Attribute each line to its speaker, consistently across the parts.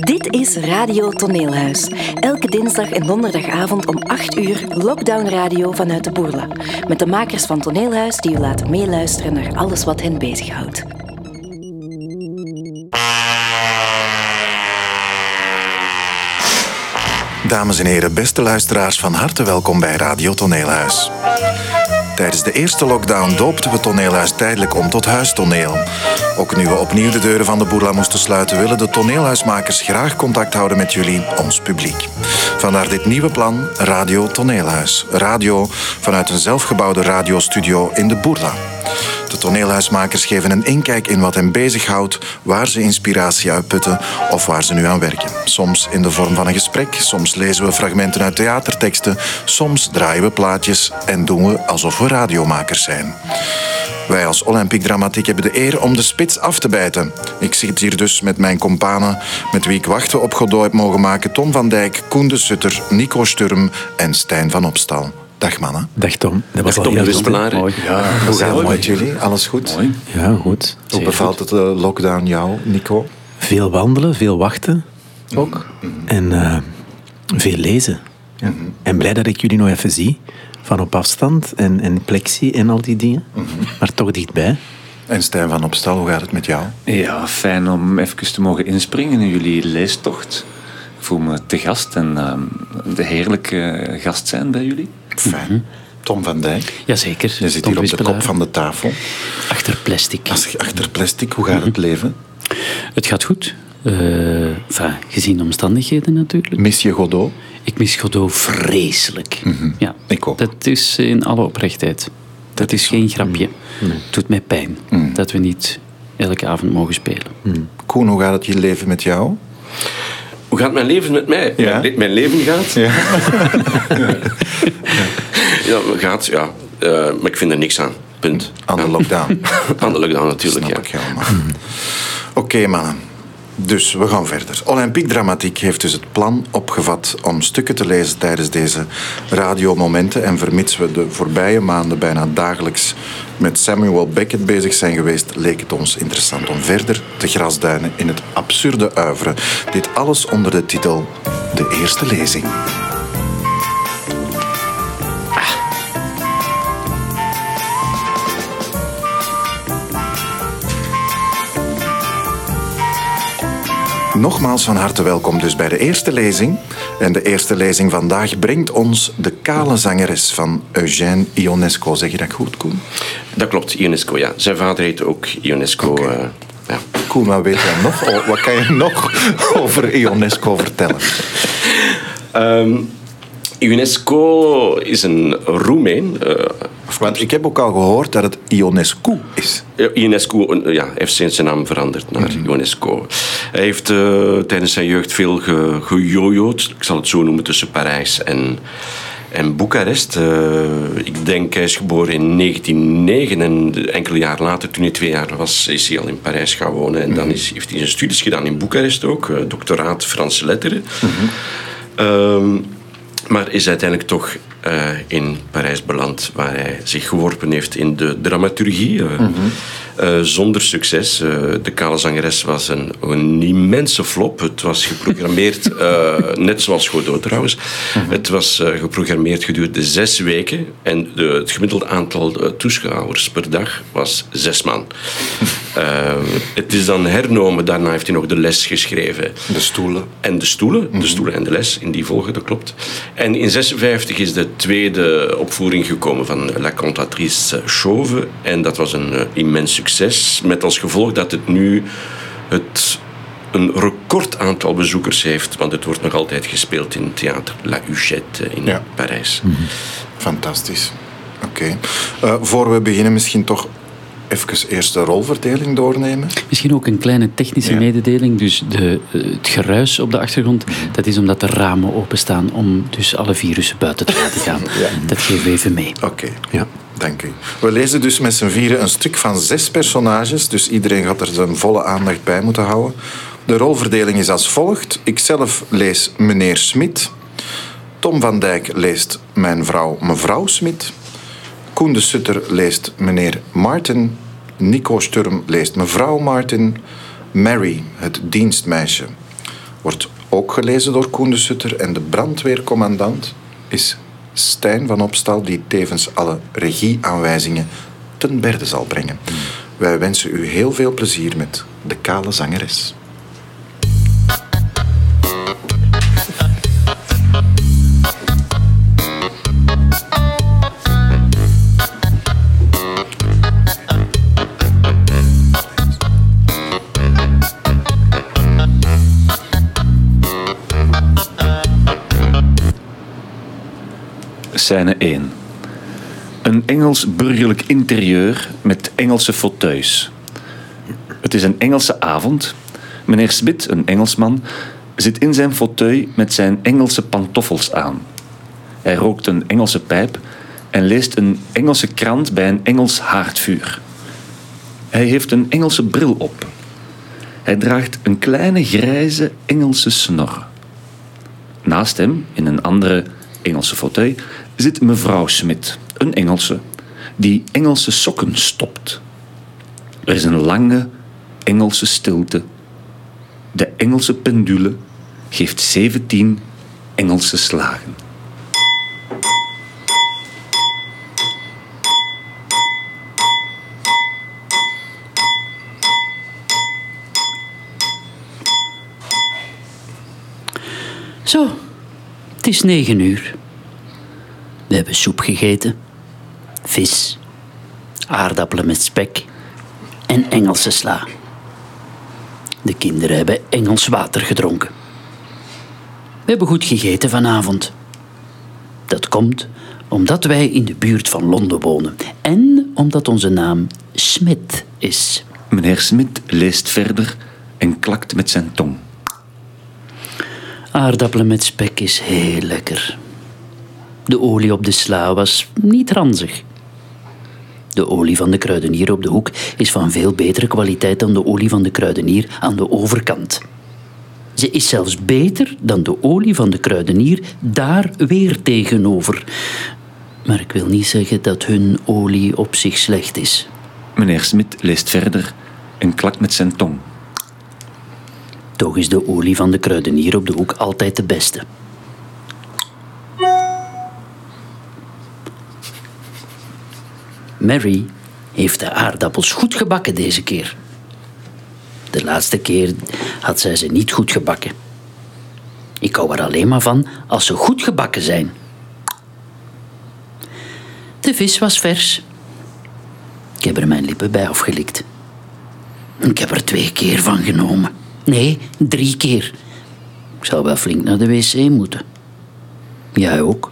Speaker 1: Dit is Radio Toneelhuis. Elke dinsdag en donderdagavond om 8 uur Lockdown Radio vanuit de Boerla. Met de makers van Toneelhuis die u laten meeluisteren naar alles wat hen bezighoudt.
Speaker 2: Dames en heren, beste luisteraars, van harte welkom bij Radio Toneelhuis. Tijdens de eerste lockdown doopten we Toneelhuis tijdelijk om tot huistoneel. Ook nu we opnieuw de deuren van de Boerla moesten sluiten, willen de toneelhuismakers graag contact houden met jullie, ons publiek. Vandaar dit nieuwe plan, Radio Toneelhuis. Radio vanuit een zelfgebouwde radiostudio in de Boerla. Toneelhuismakers geven een inkijk in wat hen bezighoudt, waar ze inspiratie uitputten of waar ze nu aan werken. Soms in de vorm van een gesprek, soms lezen we fragmenten uit theaterteksten, soms draaien we plaatjes en doen we alsof we radiomakers zijn. Wij als Olympique Dramatiek hebben de eer om de spits af te bijten. Ik zit hier dus met mijn companen, met wie ik wachten op Godot heb mogen maken. Tom van Dijk, Koen de Sutter, Nico Sturm en Stijn van Opstal. Dag mannen.
Speaker 3: Dag Tom. Dat was
Speaker 4: Dag
Speaker 3: al
Speaker 4: Tom
Speaker 3: heel
Speaker 4: Wispelaar.
Speaker 3: Mooi.
Speaker 2: Ja, hoe gaat het met jullie? Alles goed?
Speaker 3: Mooi. Ja, goed.
Speaker 2: Hoe bevalt het de lockdown jou, Nico?
Speaker 3: Veel wandelen, veel wachten ook. En eh, veel lezen. Ja. En blij dat ik jullie nog even zie. Van op afstand en, en plexie en al die dingen. Maar toch dichtbij.
Speaker 2: En Stijn van Opstal, hoe gaat het met jou?
Speaker 4: Ja, fijn om even te mogen inspringen in jullie leestocht. Ik voel me te gast en ehm, de heerlijke gast zijn bij jullie.
Speaker 2: Fijn. Tom van Dijk,
Speaker 5: Jazeker.
Speaker 2: je zit
Speaker 5: Tom
Speaker 2: hier op de kop van de tafel.
Speaker 5: Achter plastic.
Speaker 2: Achter plastic, hoe gaat het leven?
Speaker 5: Het gaat goed. Eh, enfin, gezien de omstandigheden natuurlijk.
Speaker 2: Mis je Godot?
Speaker 5: Ik mis Godot vreselijk. ja.
Speaker 2: Ik ook.
Speaker 5: Dat is in alle oprechtheid. Dat, is geen grapje. Het doet mij pijn dat we niet elke avond mogen spelen.
Speaker 2: Koen, hoe gaat het je leven met jou?
Speaker 4: Hoe gaat mijn leven met mij?
Speaker 2: Ja.
Speaker 4: Mijn, le- mijn leven gaat?
Speaker 2: Ja.
Speaker 4: Ja, gaat, ja. Eh, maar ik vind er niks aan. Punt.
Speaker 2: Aan de lockdown.
Speaker 4: Aan de lockdown natuurlijk,
Speaker 2: Snap
Speaker 4: ja.
Speaker 2: ik helemaal. Oké, mannen. Dus we gaan verder. Olympique Dramatiek heeft dus het plan opgevat om stukken te lezen tijdens deze radiomomenten. En vermits we de voorbije maanden bijna dagelijks met Samuel Beckett bezig zijn geweest, leek het ons interessant om verder te grasduinen in het absurde uiveren. Dit alles onder de titel De Eerste Lezing. Nogmaals van harte welkom dus bij de eerste lezing. En de eerste lezing vandaag brengt ons de kale zangeres van Eugène Ionesco. Zeg je dat goed, Koen?
Speaker 4: Dat klopt, Ionesco, ja. Zijn vader heette ook Ionesco. eh, ja.
Speaker 2: Koen, wat weet jij nog? Oh, Wat kan je nog over Ionesco vertellen?
Speaker 4: Ehm, Ionesco is een Roemeen. eh,
Speaker 2: Want ik heb ook al gehoord dat het Ionescu is.
Speaker 4: Eh, ja, heeft sinds zijn naam veranderd naar Ionesco. Hij heeft eh, tijdens zijn jeugd veel ge- gejojoed, ik zal het zo noemen, tussen Parijs en, en Boekarest. Eh, ik denk hij is geboren in 1909 en enkele jaar later, toen hij twee jaar was, is hij al in Parijs gaan wonen. En dan is, heeft hij zijn studies gedaan in Boekarest ook, eh, doctoraat Franse letteren. Ehm, maar is uiteindelijk toch in Parijs beland, waar hij zich geworpen heeft in de dramaturgie. eh, eh, zonder succes. Eh, de Kale Zangeres was een, een immense flop. Het was geprogrammeerd, eh, net zoals Godot trouwens. Het was geprogrammeerd gedurende zes weken. En de, het gemiddelde aantal toeschouwers per dag was zes man. Het is dan hernomen. Daarna heeft hij nog de les geschreven.
Speaker 2: De stoelen.
Speaker 4: En de stoelen, de stoelen en de les, in die volgorde, dat klopt. En in 56 is de tweede opvoering gekomen van La Cantatrice Chauve. En dat was een immens succes, met als gevolg dat het nu het een record aantal bezoekers heeft, want het wordt nog altijd gespeeld in Theater La Huchette in
Speaker 2: Ja.
Speaker 4: Parijs.
Speaker 2: Fantastisch. Oké. Eh, voor we beginnen, misschien toch even eerst de rolverdeling doornemen.
Speaker 5: Misschien ook een kleine technische
Speaker 2: Ja.
Speaker 5: mededeling. Dus de, eh, het geruis op de achtergrond, dat is omdat de ramen openstaan om dus alle virussen buiten te laten gaan. Dat geven we even mee.
Speaker 2: Oké.
Speaker 3: Ja.
Speaker 2: Dank u. We lezen dus met z'n vieren een stuk van zes personages, dus iedereen gaat er zijn volle aandacht bij moeten houden. De rolverdeling is als volgt. Ikzelf lees meneer Smit. Tom van Dijk leest mijn vrouw mevrouw Smit. Koen de Sutter leest meneer Martin. Nico Sturm leest mevrouw Martin. Mary, het dienstmeisje, wordt ook gelezen door Koen de Sutter. En de brandweercommandant is Stijn van Opstal, die tevens alle regieaanwijzingen ten berde zal brengen. Wij wensen u heel veel plezier met De Kale Zangeres.
Speaker 6: Scène 1. Een Engels burgerlijk interieur met Engelse fauteuils. Het is een Engelse avond. Meneer Smit, een Engelsman, zit in zijn fauteuil met zijn Engelse pantoffels aan. Hij rookt een Engelse pijp en leest een Engelse krant bij een Engels haardvuur. Hij heeft een Engelse bril op. Hij draagt een kleine grijze Engelse snor. Naast hem, in een andere Engelse fauteuil, zit mevrouw Smit, een Engelse, die Engelse sokken stopt. Er is een lange Engelse stilte. De Engelse pendule geeft 17 Engelse slagen.
Speaker 5: Zo, het is negen uur. We hebben soep gegeten, vis, aardappelen met spek en Engelse sla. De kinderen hebben Engels water gedronken. We hebben goed gegeten vanavond. Dat komt omdat wij in de buurt van Londen wonen en omdat onze naam Smith is.
Speaker 6: Meneer Smit leest verder en klakt met zijn tong.
Speaker 5: Aardappelen met spek is heel lekker. De olie op de sla was niet ranzig. De olie van de kruidenier op de hoek is van veel betere kwaliteit dan de olie van de kruidenier aan de overkant. Ze is zelfs beter dan de olie van de kruidenier daar weer tegenover. Maar ik wil niet zeggen dat hun olie op zich slecht is.
Speaker 6: Meneer Smit leest verder en klakt met zijn tong.
Speaker 5: Toch is de olie van de kruidenier op de hoek altijd de beste. Mary heeft de aardappels goed gebakken deze keer. De laatste keer had zij ze niet goed gebakken. Ik hou er alleen maar van als ze goed gebakken zijn. De vis was vers. Ik heb er mijn lippen bij afgelikt. Ik heb er twee keer van genomen. Nee, drie keer. Ik zou wel flink naar de wc moeten. Jij ook.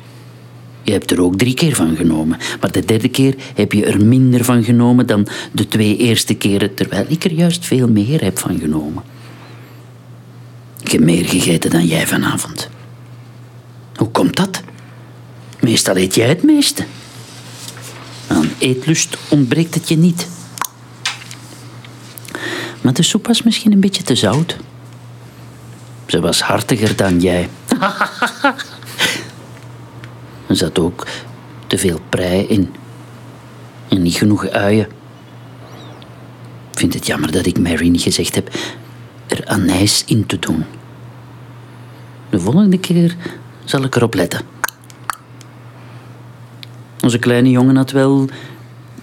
Speaker 5: Je hebt er ook drie keer van genomen. Maar de derde keer heb je er minder van genomen dan de twee eerste keren, terwijl ik er juist veel meer heb van genomen. Ik heb meer gegeten dan jij vanavond. Hoe komt dat? Meestal eet jij het meeste. Aan eetlust ontbreekt het je niet. Maar de soep was misschien een beetje te zout. Ze was hartiger dan jij. Er zat ook te veel prei in. En niet genoeg uien. Ik vind het jammer dat ik Mary niet gezegd heb er anijs in te doen. De volgende keer zal ik erop letten. Onze kleine jongen had wel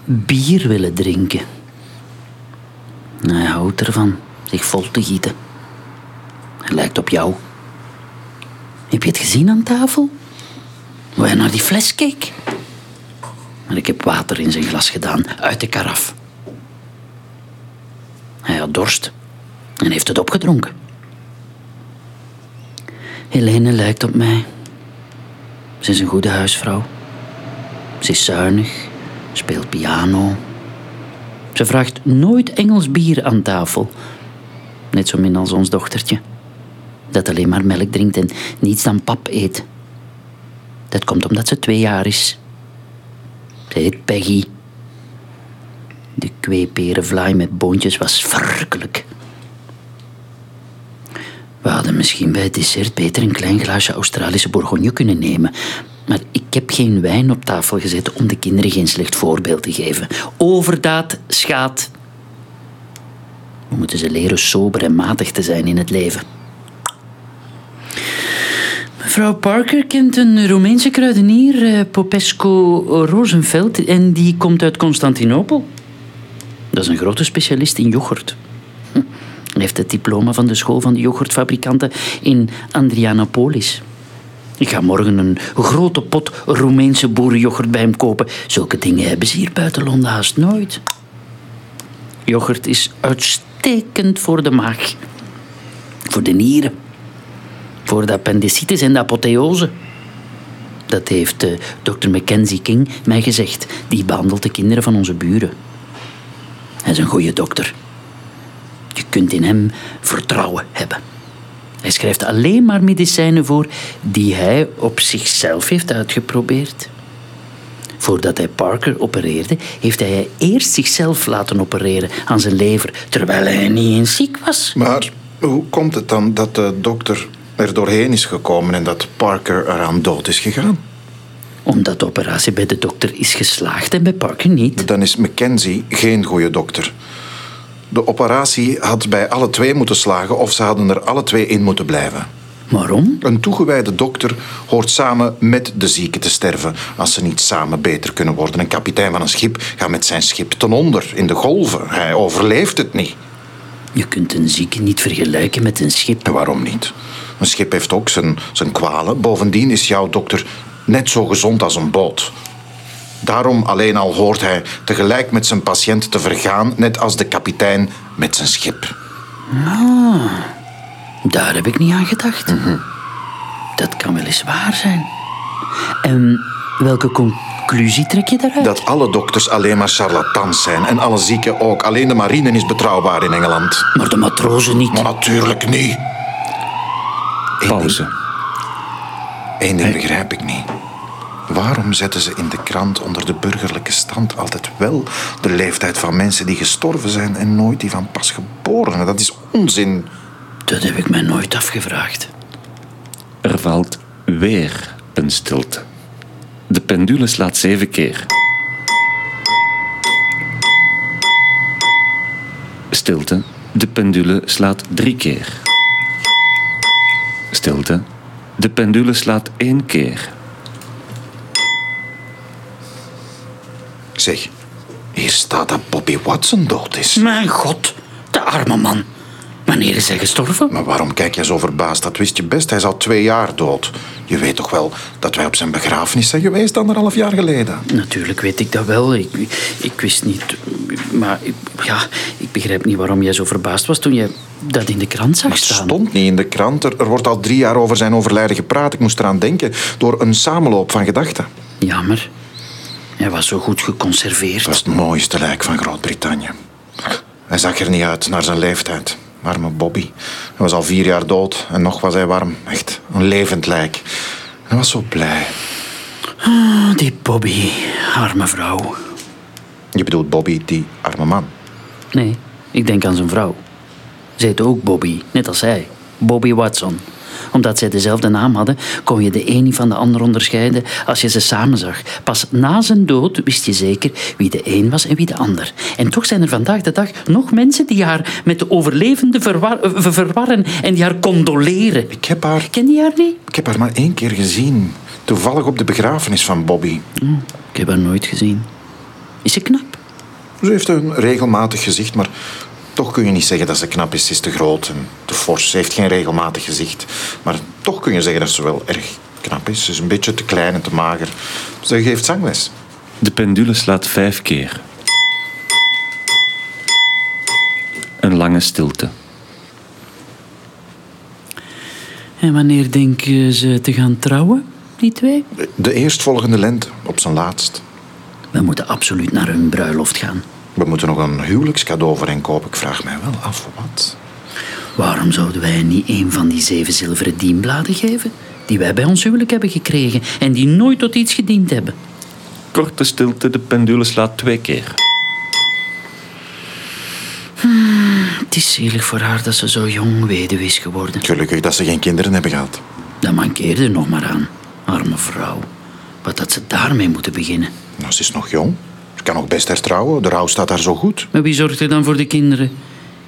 Speaker 5: bier willen drinken. Hij houdt ervan zich vol te gieten. Hij lijkt op jou. Heb je het gezien aan tafel? Hoe hij naar die fles keek? Maar ik heb water in zijn glas gedaan, uit de karaf. Hij had dorst en heeft het opgedronken. Helene lijkt op mij. Ze is een goede huisvrouw. Ze is zuinig, speelt piano. Ze vraagt nooit Engels bier aan tafel. Net zo min als ons dochtertje. Dat alleen maar melk drinkt en niets dan pap eet. Dat komt omdat ze twee jaar is. Ze heet Peggy. De kweeperenvlaai met boontjes was verrukkelijk. We hadden misschien bij het dessert beter een klein glaasje Australische Bourgogne kunnen nemen. Maar ik heb geen wijn op tafel gezet om de kinderen geen slecht voorbeeld te geven. Overdaad schaadt. We moeten ze leren sober en matig te zijn in het leven. Mevrouw Parker kent een Roemeense kruidenier, eh, Popescu Rosenfeld, en die komt uit Constantinopel. Dat is een grote specialist in yoghurt. Hij heeft het diploma van de school van de yoghurtfabrikanten in Andrianapolis. Ik ga morgen een grote pot Roemeense boerenyoghurt bij hem kopen. Zulke dingen hebben ze hier buiten Londen haast nooit. Yoghurt is uitstekend voor de maag. Voor de nieren. Voor de appendicitis en de apotheose. Dat heeft uh, dokter Mackenzie King mij gezegd. Die behandelt de kinderen van onze buren. Hij is een goede dokter. Je kunt in hem vertrouwen hebben. Hij schrijft alleen maar medicijnen voor die hij op zichzelf heeft uitgeprobeerd. Voordat hij Parker opereerde, heeft hij eerst zichzelf laten opereren aan zijn lever, terwijl hij niet eens ziek was.
Speaker 2: Maar hoe komt het dan dat de dokter er doorheen is gekomen en dat Parker eraan dood is gegaan?
Speaker 5: Omdat de operatie bij de dokter is geslaagd en bij Parker niet.
Speaker 2: Dan is Mackenzie geen goede dokter. De operatie had bij alle twee moeten slagen of ze hadden er alle twee in moeten blijven.
Speaker 5: Waarom?
Speaker 2: Een toegewijde dokter hoort samen met de zieke te sterven als ze niet samen beter kunnen worden. Een kapitein van een schip gaat met zijn schip ten onder in de golven. Hij overleeft het niet.
Speaker 5: Je kunt een zieke niet vergelijken met een schip.
Speaker 2: En waarom niet? Een schip heeft ook zijn, zijn kwalen. Bovendien is jouw dokter net zo gezond als een boot. Daarom alleen al hoort hij tegelijk met zijn patiënt te vergaan, net als de kapitein met zijn schip.
Speaker 5: Ah, daar heb ik niet aan gedacht. Dat kan wel eens waar zijn. En welke conclusie trek je daaruit?
Speaker 2: Dat alle dokters alleen maar charlatans zijn en alle zieken ook. Alleen de marine is betrouwbaar in Engeland.
Speaker 5: Maar de matrozen niet.
Speaker 2: Maar natuurlijk niet. Eén
Speaker 6: Pauze.
Speaker 2: ding- Eén ding begrijp ik niet. Waarom zetten ze in de krant onder de burgerlijke stand altijd wel de leeftijd van mensen die gestorven zijn en nooit die van pasgeborenen? Dat is onzin.
Speaker 5: Dat heb ik mij nooit afgevraagd.
Speaker 6: Er valt weer een stilte. De pendule slaat zeven keer. Stilte. De pendule slaat drie keer. Stilte. De pendule slaat één keer.
Speaker 2: Zeg, hier staat dat Bobby Watson dood is.
Speaker 5: Mijn god, de arme man. Wanneer is hij gestorven?
Speaker 2: Maar waarom kijk je zo verbaasd? Dat wist je best. Hij is al twee jaar dood. Je weet toch wel dat wij op zijn begrafenis zijn geweest anderhalf jaar geleden?
Speaker 5: Natuurlijk weet ik dat wel. Ik, ik wist niet. Maar ik- ja, ik begrijp niet waarom jij zo verbaasd was toen je dat in de krant zag
Speaker 2: Het
Speaker 5: staan.
Speaker 2: stond niet in de krant. Er, er wordt al drie jaar over zijn overlijden gepraat. Ik moest eraan denken door een samenloop van gedachten.
Speaker 5: Jammer. Hij was zo goed geconserveerd.
Speaker 2: Het was het mooiste lijk van Groot-Brittannië. Hij zag er niet uit naar zijn leeftijd. Arme Bobby. Hij was al vier jaar dood en nog was hij warm. Echt een levend lijk. Hij was zo blij.
Speaker 5: Ah, Die Bobby, arme vrouw.
Speaker 2: Je bedoelt Bobby, die arme man.
Speaker 5: Nee, ik denk aan zijn vrouw. Ze heette ook Bobby, net als hij. Bobby Watson. Omdat zij dezelfde naam hadden, kon je de een van de ander onderscheiden als je ze samen zag. Pas na zijn dood wist je zeker wie de een was en wie de ander. En toch zijn er vandaag de dag nog mensen die haar met de overlevende verwar- eh, ver- verwarren en die haar condoleren.
Speaker 2: Ik heb haar,
Speaker 5: Ken je haar niet?
Speaker 2: ik heb haar maar één keer gezien. Toevallig op de begrafenis van Bobby.
Speaker 5: Ik heb haar nooit gezien. Is ze knap?
Speaker 2: Ze heeft een regelmatig gezicht, maar toch kun je niet zeggen dat ze knap is. Ze is te groot en te fors. Ze heeft geen regelmatig gezicht. Maar toch kun je zeggen dat ze wel erg knap is. Ze is een beetje te klein en te mager. Ze geeft zangles.
Speaker 6: De pendule slaat vijf keer. Een lange stilte.
Speaker 5: En wanneer denken ze te gaan trouwen, die twee?
Speaker 2: De eerstvolgende lente, op zijn laatst.
Speaker 5: We moeten absoluut naar hun bruiloft gaan.
Speaker 2: We moeten nog een huwelijkscadeau voor hen kopen. Ik vraag mij wel af wat.
Speaker 5: Waarom zouden wij niet een van die zeven zilveren dienbladen geven? Die wij bij ons huwelijk hebben gekregen en die nooit tot iets gediend hebben.
Speaker 6: Korte stilte, de pendule slaat twee keer.
Speaker 5: Het is zielig voor haar dat ze zo jong weduwe is geworden.
Speaker 2: Gelukkig dat ze geen kinderen hebben gehad.
Speaker 5: Dat mankeerde er nog maar aan. Arme vrouw. Wat had ze daarmee moeten beginnen?
Speaker 2: Nou, ze is nog jong. Ze kan nog best hertrouwen. De rouw staat daar zo goed.
Speaker 5: Maar wie zorgt er dan voor de kinderen?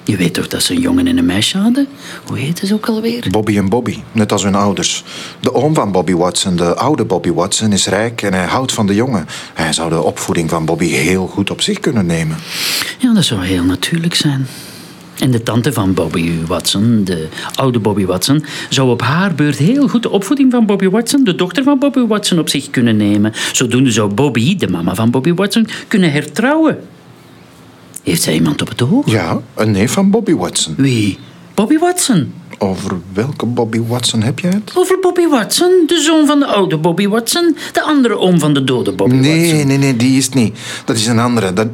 Speaker 5: Je weet toch dat ze een jongen en een meisje hadden? Hoe heette ze ook alweer?
Speaker 2: Bobby en Bobby, net als hun ouders. De oom van Bobby Watson, de oude Bobby Watson, is rijk en hij houdt van de jongen. Hij zou de opvoeding van Bobby heel goed op zich kunnen nemen.
Speaker 5: Ja, dat zou heel natuurlijk zijn. En de tante van Bobby Watson, de oude Bobby Watson, zou op haar beurt heel goed de opvoeding van Bobby Watson, de dochter van Bobby Watson, op zich kunnen nemen. Zodoende zou Bobby, de mama van Bobby Watson, kunnen hertrouwen. Heeft zij iemand op het oog?
Speaker 2: Ja, een neef van Bobby Watson.
Speaker 5: Wie? Bobby Watson.
Speaker 2: Over welke Bobby Watson heb jij het?
Speaker 5: Over Bobby Watson, de zoon van de oude Bobby Watson, de andere oom van de dode Bobby
Speaker 2: Nee,
Speaker 5: Watson.
Speaker 2: nee, nee, die is het niet. Dat is een andere. Dat,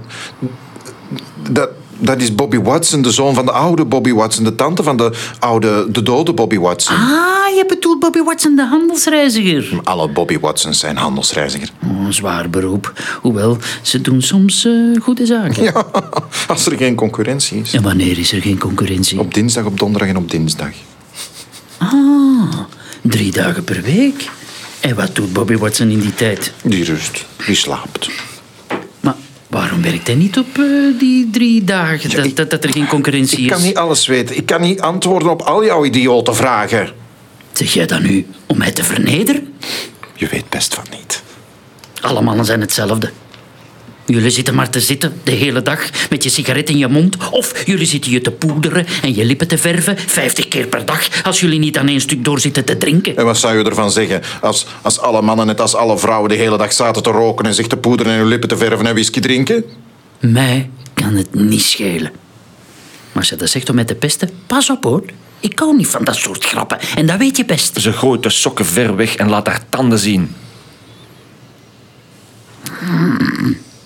Speaker 2: dat, dat is Bobby Watson, de zoon van de oude Bobby Watson, de tante van de oude, de dode Bobby Watson.
Speaker 5: Ah, je bedoelt Bobby Watson, de handelsreiziger.
Speaker 2: Alle Bobby Watsons zijn handelsreiziger.
Speaker 5: Oh, een zwaar beroep. Hoewel, ze doen soms eh, goede zaken.
Speaker 2: Ja, als er geen concurrentie is.
Speaker 5: En wanneer is er geen concurrentie?
Speaker 2: Op dinsdag, op donderdag en op dinsdag.
Speaker 5: Ah, drie dagen per week. En wat doet Bobby Watson in die tijd?
Speaker 2: Die rust, die slaapt.
Speaker 5: Waarom werkt hij niet op eh, die drie dagen? Dat,
Speaker 2: ik-
Speaker 5: dat, dat er geen concurrentie
Speaker 2: Ik kan
Speaker 5: is?
Speaker 2: niet alles weten. Ik kan niet antwoorden op al jouw idiote vragen.
Speaker 5: Zeg jij dat nu om mij te vernederen?
Speaker 2: Je weet best van niet.
Speaker 5: Alle mannen zijn hetzelfde. Jullie zitten maar te zitten de hele dag met je sigaret in je mond. Of jullie zitten je te poederen en je lippen te verven vijftig keer per dag als jullie niet aan één stuk door zitten te drinken.
Speaker 2: En wat zou je ervan zeggen als, als alle mannen net als alle vrouwen de hele dag zaten te roken en zich te poederen en hun lippen te verven en whisky drinken?
Speaker 5: Mij kan het niet schelen. Maar als je dat zegt om mij te pesten, pas op hoor. Ik hou niet van dat soort grappen en dat weet je best.
Speaker 6: Ze gooit de sokken ver weg en laat haar tanden zien.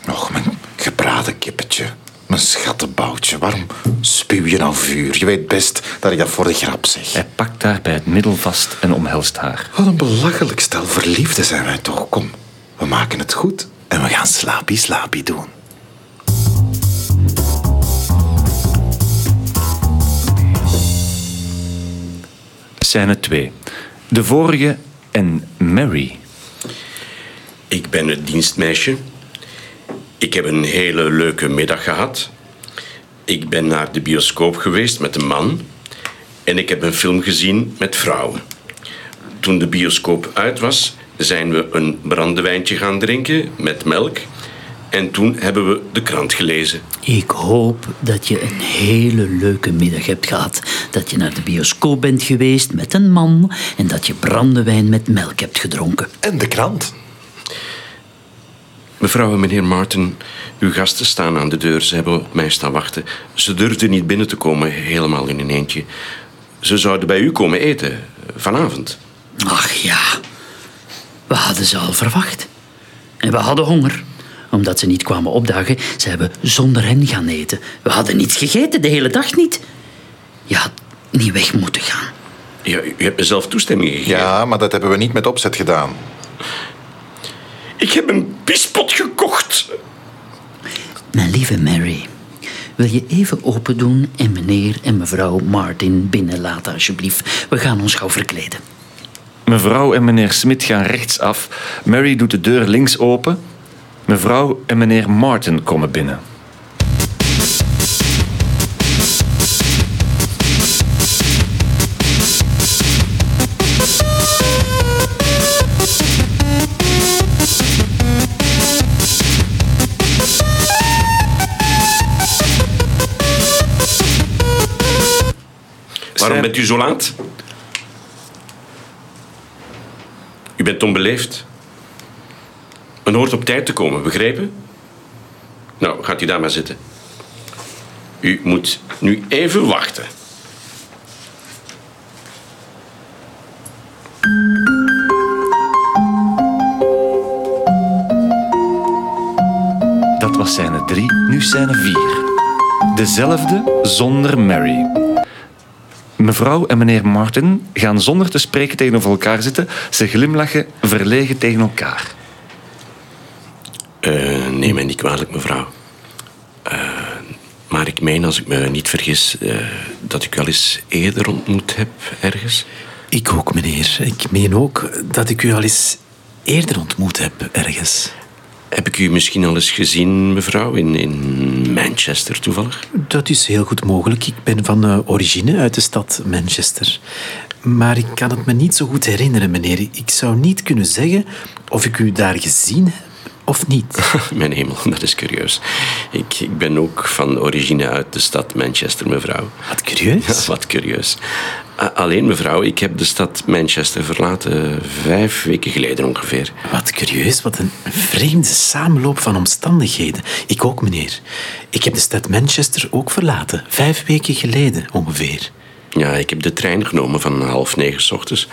Speaker 2: Och, mijn gebraden kippetje. Mijn schattenboutje. Waarom spuw je nou vuur? Je weet best dat ik dat voor de grap zeg.
Speaker 6: Hij pakt haar bij het middel vast en omhelst haar.
Speaker 2: Wat een belachelijk stel verliefden zijn wij toch. Kom, we maken het goed en we gaan slapie slapie doen.
Speaker 6: Scène 2. De vorige en Mary.
Speaker 4: Ik ben het dienstmeisje. Ik heb een hele leuke middag gehad. Ik ben naar de bioscoop geweest met een man. En ik heb een film gezien met vrouwen. Toen de bioscoop uit was, zijn we een brandewijntje gaan drinken met melk. En toen hebben we de krant gelezen.
Speaker 5: Ik hoop dat je een hele leuke middag hebt gehad. Dat je naar de bioscoop bent geweest met een man en dat je brandewijn met melk hebt gedronken.
Speaker 2: En de krant.
Speaker 4: Mevrouw en meneer Martin, uw gasten staan aan de deur. Ze hebben op mij staan wachten. Ze durfden niet binnen te komen, helemaal in een eentje. Ze zouden bij u komen eten, vanavond.
Speaker 5: Ach ja, we hadden ze al verwacht. En we hadden honger. Omdat ze niet kwamen opdagen, zijn we zonder hen gaan eten. We hadden niets gegeten, de hele dag niet. Je had niet weg moeten gaan.
Speaker 4: Ja, u hebt me zelf toestemming gegeven.
Speaker 2: Ja, maar dat hebben we niet met opzet gedaan.
Speaker 4: Ik heb een pispot gekocht.
Speaker 5: Mijn lieve Mary, wil je even open doen en meneer en mevrouw Martin binnenlaten, alsjeblieft? We gaan ons gauw verkleden.
Speaker 6: Mevrouw en meneer Smit gaan rechtsaf. Mary doet de deur links open. Mevrouw en meneer Martin komen binnen.
Speaker 4: Waarom bent u zo laat? U bent onbeleefd. Men hoort op tijd te komen, begrepen? Nou, gaat u daar maar zitten. U moet nu even wachten.
Speaker 6: Dat was scène 3, nu scène 4. Dezelfde zonder Mary. Mevrouw en meneer Martin gaan zonder te spreken tegenover elkaar zitten. Ze glimlachen verlegen tegen elkaar.
Speaker 4: Eh, neem mij niet kwalijk, mevrouw. Eh, Maar ik meen, als ik me niet vergis, eh, dat ik wel eens eerder ontmoet heb ergens.
Speaker 3: Ik ook, meneer. Ik meen ook dat ik u al eens eerder ontmoet heb ergens.
Speaker 4: Heb ik u misschien al eens gezien, mevrouw, in, in Manchester toevallig?
Speaker 3: Dat is heel goed mogelijk. Ik ben van eh, origine uit de stad Manchester. Maar ik kan het me niet zo goed herinneren, meneer. Ik zou niet kunnen zeggen of ik u daar gezien heb of niet.
Speaker 4: Mijn hemel, dat is curieus. Ik, ik ben ook van origine uit de stad Manchester, mevrouw.
Speaker 3: Wat curieus.
Speaker 4: Ja, wat curieus. A- Alleen, mevrouw, ik heb de stad Manchester verlaten vijf weken geleden ongeveer.
Speaker 3: Wat curieus, wat een vreemde samenloop van omstandigheden. Ik ook, meneer. Ik heb de stad Manchester ook verlaten, vijf weken geleden ongeveer.
Speaker 4: Ja, ik heb de trein genomen van half negen ochtends,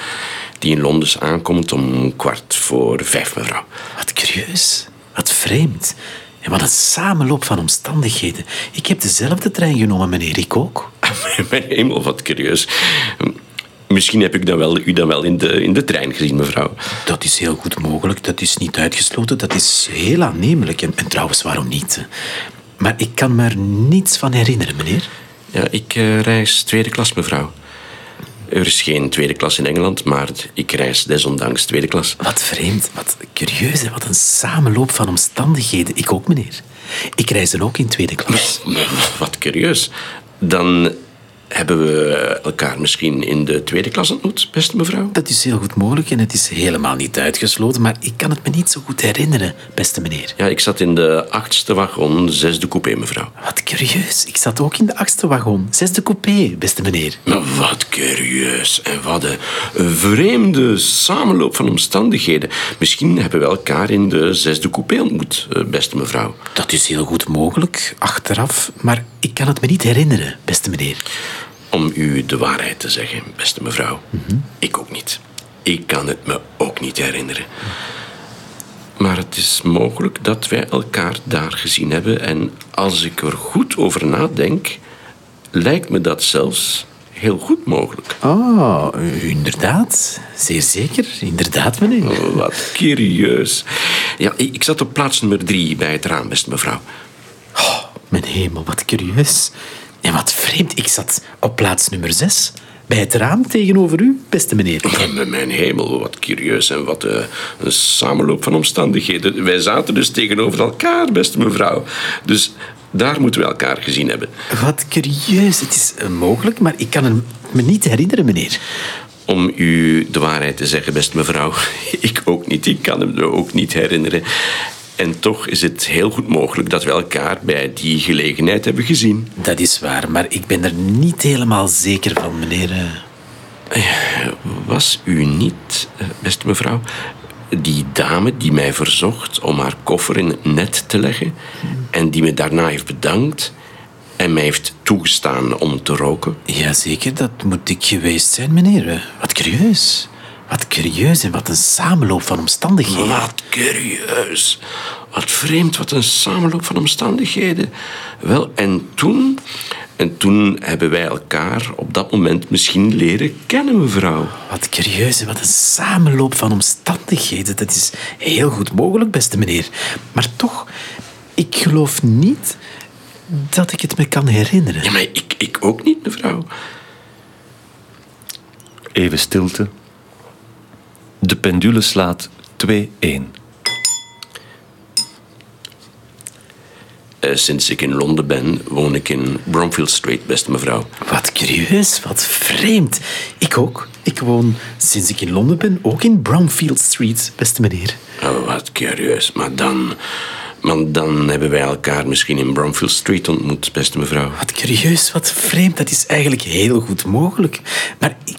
Speaker 4: die in Londen aankomt om kwart voor vijf, mevrouw.
Speaker 3: Wat curieus, wat vreemd. En wat een samenloop van omstandigheden. Ik heb dezelfde trein genomen, meneer, ik ook.
Speaker 4: Mijn hemel, wat curieus. Misschien heb ik dan wel, u dan wel in de, in de trein gezien, mevrouw.
Speaker 3: Dat is heel goed mogelijk, dat is niet uitgesloten, dat is heel aannemelijk. En, en trouwens, waarom niet? Maar ik kan me er niets van herinneren, meneer.
Speaker 4: Ja, ik eh, reis tweede klas, mevrouw. Er is geen tweede klas in Engeland, maar ik reis desondanks tweede klas.
Speaker 3: Wat vreemd, wat curieus en wat een samenloop van omstandigheden. Ik ook, meneer. Ik reis dan ook in tweede klas.
Speaker 4: Wat curieus. Dan hebben we elkaar misschien in de tweede klas ontmoet, beste mevrouw?
Speaker 3: Dat is heel goed mogelijk en het is helemaal niet uitgesloten, maar ik kan het me niet zo goed herinneren, beste meneer.
Speaker 4: Ja, ik zat in de achtste wagon, zesde coupé, mevrouw.
Speaker 3: Wat curieus, ik zat ook in de achtste wagon, zesde coupé, beste meneer.
Speaker 4: Maar wat curieus en wat een vreemde samenloop van omstandigheden. Misschien hebben we elkaar in de zesde coupé ontmoet, eh, beste mevrouw.
Speaker 3: Dat is heel goed mogelijk, achteraf, maar ik kan het me niet herinneren, beste meneer.
Speaker 4: Om u de waarheid te zeggen, beste mevrouw. Ik ook niet. Ik kan het me ook niet herinneren. Maar het is mogelijk dat wij elkaar daar gezien hebben. En als ik er goed over nadenk, lijkt me dat zelfs heel goed mogelijk.
Speaker 3: Oh, inderdaad. Zeer zeker, inderdaad, meneer.
Speaker 4: Oh, wat curieus. Ja, ik ik zat op plaats nummer drie bij het raam, beste mevrouw.
Speaker 3: Oh, mijn hemel, wat curieus. En wat vreemd, ik zat op plaats nummer zes. Bij het raam tegenover u, beste meneer.
Speaker 4: Mijn hemel, wat curieus en wat eh, een samenloop van omstandigheden. Wij zaten dus tegenover elkaar, beste mevrouw. Dus daar moeten we elkaar gezien hebben.
Speaker 3: Wat curieus. Het is eh, mogelijk, maar ik kan het me niet herinneren, meneer.
Speaker 4: Om u de waarheid te zeggen, beste mevrouw, ik ook niet. Ik kan hem ook niet herinneren. En toch is het heel goed mogelijk dat we elkaar bij die gelegenheid hebben gezien.
Speaker 3: Dat is waar, maar ik ben er niet helemaal zeker van, meneer. eh.
Speaker 4: Was u niet, eh, beste mevrouw, die dame die mij verzocht om haar koffer in het net te leggen en die me daarna heeft bedankt en mij heeft toegestaan om te roken?
Speaker 3: Jazeker, dat moet ik geweest zijn, meneer. Eh, Wat curieus. Wat curieus en wat een samenloop van omstandigheden.
Speaker 4: Wat curieus. Wat vreemd, wat een samenloop van omstandigheden. Wel, en toen... En toen hebben wij elkaar op dat moment misschien leren kennen, mevrouw.
Speaker 3: Wat curieus en wat een samenloop van omstandigheden. Dat is heel goed mogelijk, beste meneer. Maar toch, ik geloof niet dat ik het me kan herinneren.
Speaker 4: Ja, maar ik, ik ook niet, mevrouw.
Speaker 6: Even stilte. De pendule slaat 2-1.
Speaker 4: Eh, sinds ik in Londen ben, woon ik in Bromfield Street, beste mevrouw.
Speaker 3: Wat curieus, wat vreemd. Ik ook. Ik woon sinds ik in Londen ben ook in Bromfield Street, beste meneer.
Speaker 4: Oh, wat curieus. Maar dan... Maar dan hebben wij elkaar misschien in Bromfield Street ontmoet, beste mevrouw.
Speaker 3: Wat curieus, wat vreemd. Dat is eigenlijk heel goed mogelijk. Maar ik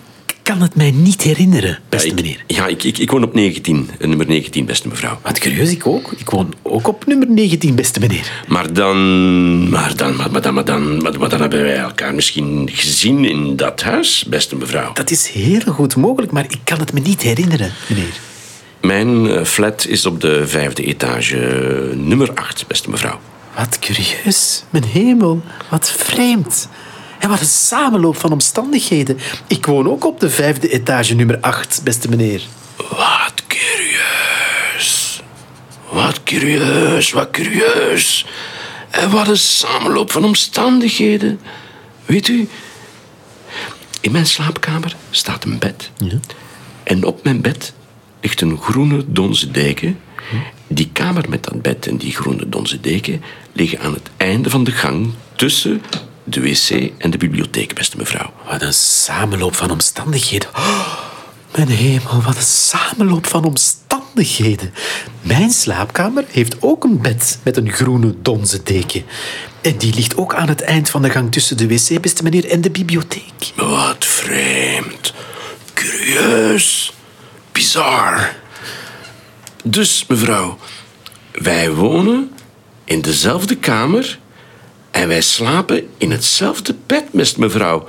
Speaker 3: kan het mij niet herinneren, beste
Speaker 4: Ja, ik-
Speaker 3: meneer.
Speaker 4: Ja, ik, ik, ik woon op 19, eh, nummer 19, beste mevrouw.
Speaker 3: Wat curieus, ik ook. Ik woon ook op nummer 19, beste meneer.
Speaker 4: Maar dan... Maar dan, maar, maar dan, maar dan, maar, maar dan hebben wij elkaar misschien gezien in dat huis, beste mevrouw.
Speaker 3: Dat is heel goed mogelijk, maar ik kan het me niet herinneren, meneer.
Speaker 4: Mijn eh, flat is op de vijfde etage, nummer 8, beste mevrouw.
Speaker 3: Wat curieus, mijn hemel. Wat vreemd. En wat een samenloop van omstandigheden. Ik woon ook op de vijfde etage, nummer 8, beste meneer.
Speaker 4: Wat curieus. Wat curieus, wat curieus. En wat een samenloop van omstandigheden. Weet u, in mijn slaapkamer staat een bed. En op mijn bed ligt een groene donzen deken. Die kamer met dat bed en die groene donzen deken liggen aan het einde van de gang tussen de wc en de bibliotheek, beste mevrouw.
Speaker 3: Wat een samenloop van omstandigheden. Oh, mijn hemel, wat een samenloop van omstandigheden. Mijn slaapkamer heeft ook een bed met een groene donzen deken. En die ligt ook aan het eind van de gang tussen de wc, beste meneer, en de bibliotheek.
Speaker 4: Wat vreemd. Curieus. Bizar. Dus, mevrouw, wij wonen in dezelfde kamer en wij slapen in hetzelfde bed, beste mevrouw.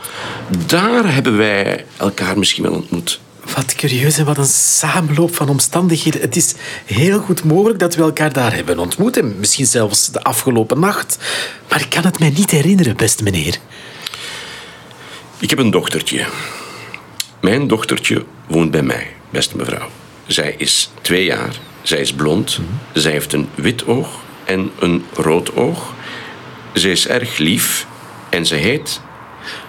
Speaker 4: Daar hebben wij elkaar misschien wel ontmoet.
Speaker 3: Wat curieus en wat een samenloop van omstandigheden. Het is heel goed mogelijk dat we elkaar daar hebben ontmoet. En misschien zelfs de afgelopen nacht. Maar ik kan het mij niet herinneren, beste meneer.
Speaker 4: Ik heb een dochtertje. Mijn dochtertje woont bij mij, beste mevrouw. Zij is twee jaar, zij is blond, zij heeft een wit oog en een rood oog. Zij is erg lief en ze heet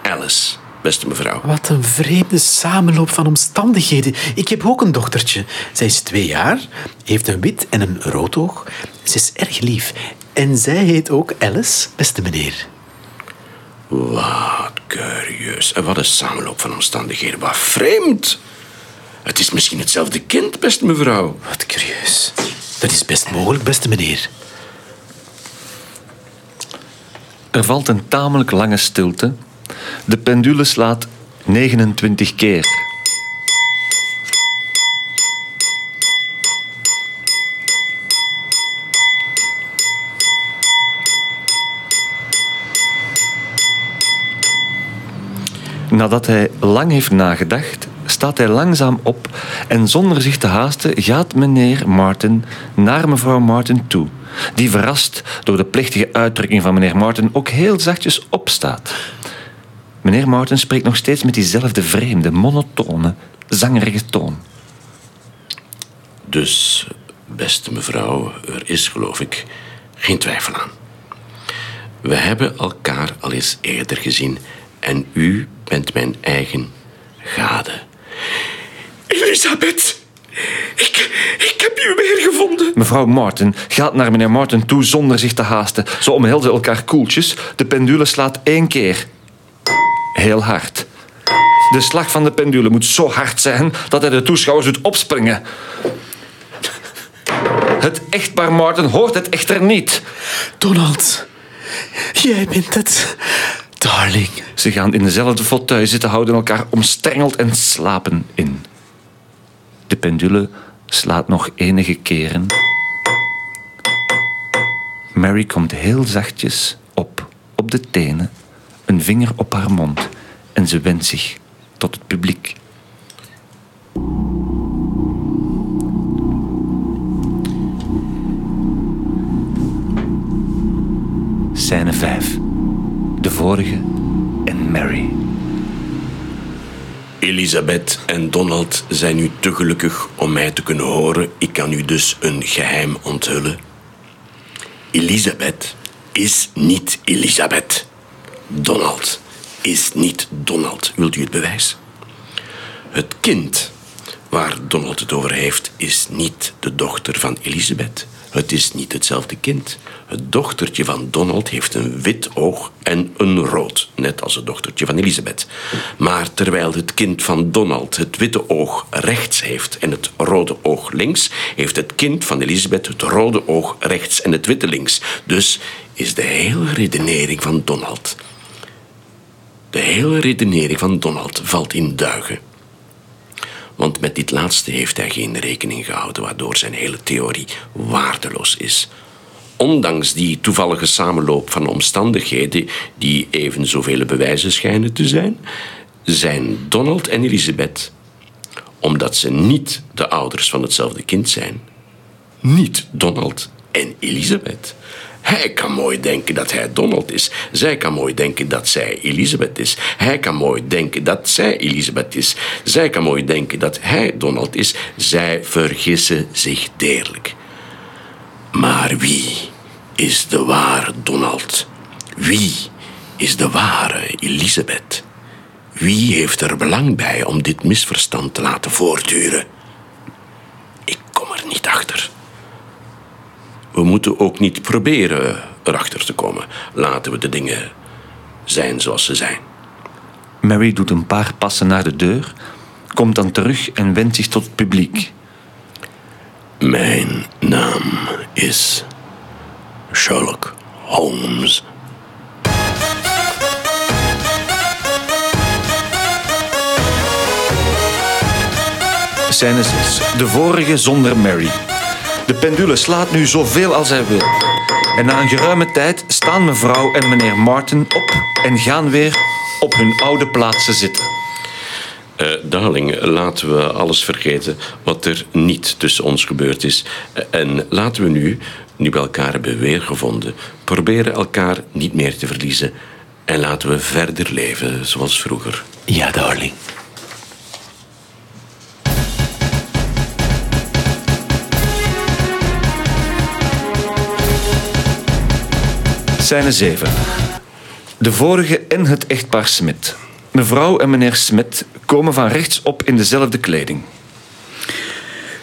Speaker 4: Alice, beste mevrouw.
Speaker 3: Wat een vreemde samenloop van omstandigheden. Ik heb ook een dochtertje. Zij is twee jaar, heeft een wit en een rood oog. Ze is erg lief. En zij heet ook Alice, beste meneer.
Speaker 4: Wat curieus. En wat een samenloop van omstandigheden. Wat vreemd. Het is misschien hetzelfde kind, beste mevrouw.
Speaker 3: Wat curieus. Dat is best mogelijk, beste meneer.
Speaker 6: Er valt een tamelijk lange stilte. De pendule slaat 29 keer. Nadat hij lang heeft nagedacht, staat hij langzaam op en zonder zich te haasten gaat meneer Martin naar mevrouw Martin toe, die verrast door de plechtige uitdrukking van meneer Martin ook heel zachtjes opstaat. Meneer Martin spreekt nog steeds met diezelfde vreemde, monotone, zangerige toon.
Speaker 4: Dus, beste mevrouw, er is, geloof ik, geen twijfel aan. We hebben elkaar al eens eerder gezien en u bent mijn eigen gade. Elisabeth, ik, ik heb u weer gevonden.
Speaker 6: Mevrouw Martin gaat naar meneer Martin toe zonder zich te haasten. Ze omhelzen elkaar koeltjes. De pendule slaat één keer. Heel hard. De slag van de pendule moet zo hard zijn dat hij de toeschouwers doet opspringen. Het echtpaar Martin hoort het echter niet.
Speaker 3: Donald, jij bent het. Darling.
Speaker 6: Ze gaan in dezelfde fauteuil zitten, houden elkaar omstrengeld en slapen in. De pendule slaat nog enige keren. Mary komt heel zachtjes op, op de tenen, een vinger op haar mond en ze wendt zich tot het publiek. Scène 5. De vorige en Mary.
Speaker 4: Elisabeth en Donald zijn nu te gelukkig om mij te kunnen horen. Ik kan u dus een geheim onthullen. Elisabeth is niet Elisabeth. Donald is niet Donald. Wilt u het bewijs? Het kind waar Donald het over heeft, is niet de dochter van Elisabeth. Het is niet hetzelfde kind. Het dochtertje van Donald heeft een wit oog en een rood, net als het dochtertje van Elisabeth. Maar terwijl het kind van Donald het witte oog rechts heeft en het rode oog links, heeft het kind van Elisabeth het rode oog rechts en het witte links. Dus is de hele redenering van Donald. De hele redenering van Donald valt in duigen. Want met dit laatste heeft hij geen rekening gehouden, waardoor zijn hele theorie waardeloos is. Ondanks die toevallige samenloop van omstandigheden, die even zoveel bewijzen schijnen te zijn, zijn Donald en Elisabeth, omdat ze niet de ouders van hetzelfde kind zijn, niet Donald en Elisabeth. Hij kan mooi denken dat hij Donald is. Zij kan mooi denken dat zij Elisabeth is. Hij kan mooi denken dat zij Elisabeth is. Zij kan mooi denken dat hij Donald is. Zij vergissen zich deerlijk. Maar wie is de ware Donald? Wie is de ware Elisabeth? Wie heeft er belang bij om dit misverstand te laten voortduren? Ik kom er niet achter. We moeten ook niet proberen erachter te komen. Laten we de dingen zijn zoals ze zijn.
Speaker 6: Mary doet een paar passen naar de deur, komt dan terug en wendt zich tot het publiek.
Speaker 4: Mijn naam is Sherlock Holmes.
Speaker 6: Scène 6. De vorige zonder Mary. De pendule slaat nu zoveel als hij wil. En na een geruime tijd staan mevrouw en meneer Martin op en gaan weer op hun oude plaatsen zitten.
Speaker 4: Eh, darling, laten we alles vergeten wat er niet tussen ons gebeurd is. Eh, En laten we nu, nu we elkaar hebben weergevonden, proberen elkaar niet meer te verliezen. En laten we verder leven zoals vroeger.
Speaker 3: Ja, darling.
Speaker 6: Scène 7. De vorige en het echtpaar Smit. Mevrouw en meneer Smit komen van rechtsop in dezelfde kleding.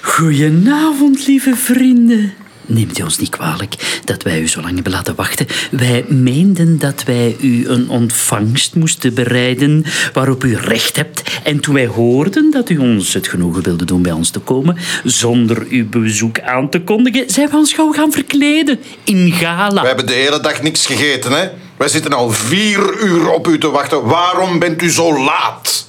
Speaker 5: Goedenavond, lieve vrienden. Neemt u ons niet kwalijk dat wij u zo lang hebben laten wachten. Wij meenden dat wij u een ontvangst moesten bereiden waarop u recht hebt. En toen wij hoorden dat u ons het genoegen wilde doen bij ons te komen, zonder uw bezoek aan te kondigen, zijn we ons gauw gaan verkleden in gala.
Speaker 7: We hebben de hele dag niks gegeten, hè? Wij zitten al vier uur op u te wachten. Waarom bent u zo laat?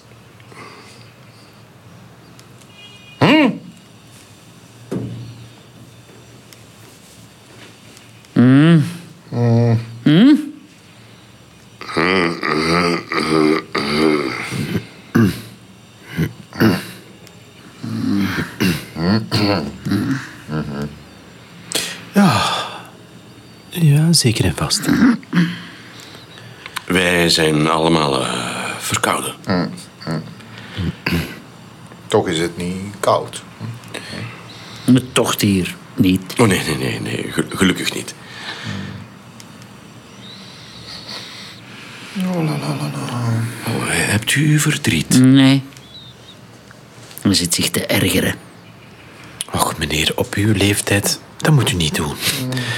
Speaker 3: Ja, zeker en vast.
Speaker 4: Wij zijn allemaal eh, verkouden.
Speaker 7: Toch is het niet koud.
Speaker 5: Het tocht hier niet.
Speaker 4: Oh nee, nee, nee, nee. Gel- gelukkig niet. Oh, hebt u verdriet?
Speaker 5: Nee. Hij zit zich te ergeren.
Speaker 3: Och, meneer, op uw leeftijd, dat moet u niet doen.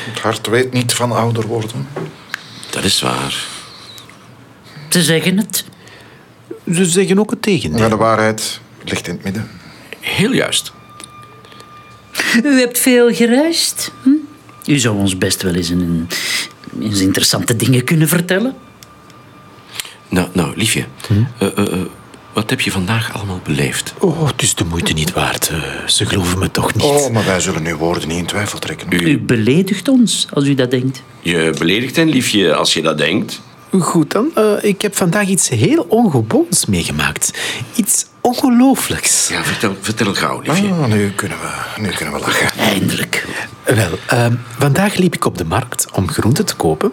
Speaker 7: Het hart weet niet van ouder worden.
Speaker 4: Dat is waar.
Speaker 5: Ze zeggen het.
Speaker 3: Ze zeggen ook het tegendeel.
Speaker 7: Maar de waarheid ligt in het midden.
Speaker 4: Heel juist.
Speaker 5: U hebt veel gereisd. Hm? U zou ons best wel eens, een, eens interessante dingen kunnen vertellen.
Speaker 4: Nou, nou liefje. eh, eh, eh, wat heb je vandaag allemaal beleefd?
Speaker 3: Oh, het is de moeite niet waard. Ze geloven me toch niet.
Speaker 7: Oh, maar wij zullen uw woorden niet in twijfel trekken.
Speaker 5: U beledigt ons als u dat denkt.
Speaker 4: Je beledigt hen, liefje, als je dat denkt.
Speaker 3: Goed dan, eh, ik heb vandaag iets heel ongewoons meegemaakt. Iets ongelooflijks.
Speaker 4: Ja, vertel, vertel gauw, liefje.
Speaker 7: Ah, nu, kunnen we, nu kunnen we lachen.
Speaker 5: Eindelijk.
Speaker 3: Wel, ehm, vandaag liep ik op de markt om groenten te kopen.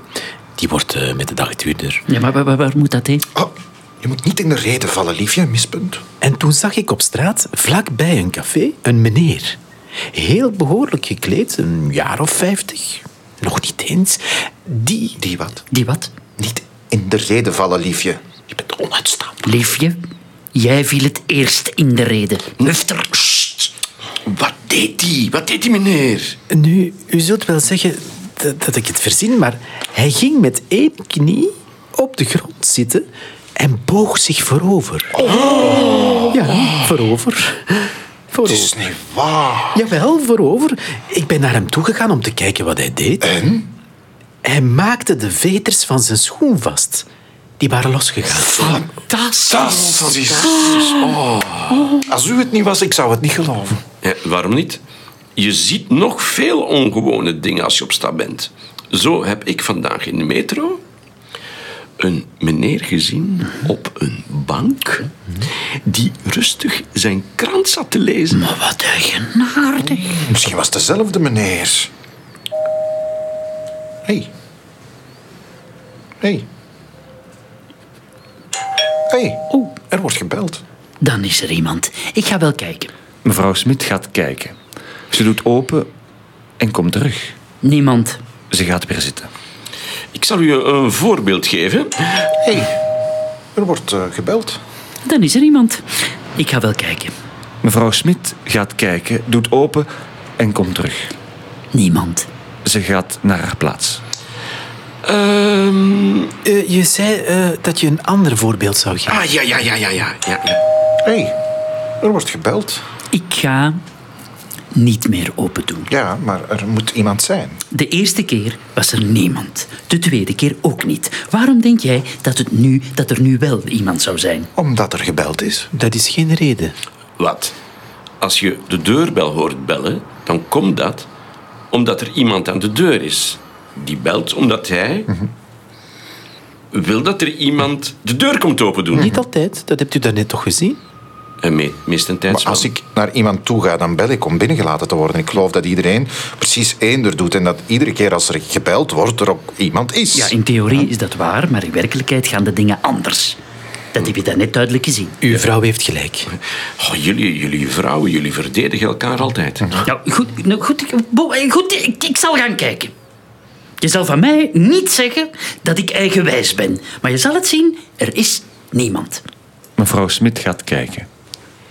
Speaker 3: Die wordt eh, met de dag duurder.
Speaker 5: Ja, maar waar, moet dat heen?
Speaker 7: Oh, je moet niet in de reden vallen, liefje. Mispunt.
Speaker 3: En toen zag ik op straat, vlakbij een café, een meneer. Heel behoorlijk gekleed, een jaar of vijftig. Nog niet eens. Die...
Speaker 7: Die wat?
Speaker 5: Die wat?
Speaker 7: Niet in de reden vallen, liefje. Je bent onuitstaanbaar.
Speaker 5: Liefje, jij viel het eerst in de reden. Nuchter.
Speaker 4: Sst. Wat deed die? Wat deed die meneer?
Speaker 3: Nu, u zult wel zeggen dat, dat ik het verzin, maar hij ging met één knie op de grond zitten en boog zich voorover. Ja, voorover.
Speaker 7: Het is niet waar.
Speaker 3: Jawel, voorover. Ik ben naar hem toegegaan om te kijken wat hij deed.
Speaker 7: En?
Speaker 3: Hij maakte de veters van zijn schoen vast. Die waren losgegaan.
Speaker 7: Fantastisch. Oh. Als u het niet was, ik zou het niet geloven.
Speaker 4: Ja, waarom niet? Je ziet nog veel ongewone dingen als je op stap bent. Zo heb ik vandaag in de metro een meneer gezien op een bank die rustig zijn krant zat te lezen.
Speaker 5: Maar wat een genaardig.
Speaker 7: Misschien was het dezelfde meneer. Hé. Hey. Hé. Hey. Hé, hey.
Speaker 5: Oeh,
Speaker 7: er wordt gebeld.
Speaker 5: dan is er iemand. Ik ga wel kijken.
Speaker 6: Mevrouw Smit gaat kijken. Ze doet open en komt terug.
Speaker 5: Niemand.
Speaker 6: Ze gaat weer zitten.
Speaker 4: Ik zal u een voorbeeld geven.
Speaker 2: Hé, hey, er wordt eh, gebeld.
Speaker 5: Dan is er iemand. Ik ga wel kijken.
Speaker 6: Mevrouw Smit gaat kijken, doet open en komt terug.
Speaker 5: Niemand.
Speaker 6: Ze gaat naar haar plaats.
Speaker 4: Ehm,
Speaker 3: Eh, je zei eh, dat je een ander voorbeeld zou geven.
Speaker 4: ah, ja, ja, ja, ja, ja. ja, ja.
Speaker 2: Hé, hey, er wordt gebeld.
Speaker 5: Ik ga niet meer open doen.
Speaker 2: Ja, maar er moet iemand zijn.
Speaker 5: De eerste keer was er niemand. De tweede keer ook niet. Waarom denk jij dat, het nu, dat er nu wel iemand zou zijn?
Speaker 2: Omdat er gebeld is.
Speaker 3: Dat is geen reden.
Speaker 4: Wat? Als je de deurbel hoort bellen, dan komt dat omdat er iemand aan de deur is. Die belt omdat hij wil dat er iemand de deur komt open doen.
Speaker 3: Niet altijd, dat hebt u daarnet toch gezien?
Speaker 4: En me, meestentijds
Speaker 2: Maar als ik naar iemand toe ga, dan bel ik om binnengelaten te worden. Ik geloof dat iedereen precies eender doet. En dat iedere keer als er gebeld wordt, er ook iemand is.
Speaker 5: Ja, in theorie is dat waar, maar in werkelijkheid gaan de dingen anders. Dat heb je daarnet duidelijk gezien.
Speaker 3: Uw vrouw heeft gelijk.
Speaker 4: Oh, jullie, jullie vrouwen, jullie verdedigen elkaar altijd.
Speaker 5: Nou, goed, nou, goed, ik, Bo, eh, goed ik, ik zal gaan kijken. Je zal van mij niet zeggen dat ik eigenwijs ben. Maar je zal het zien, er is niemand.
Speaker 6: Mevrouw Smit gaat kijken.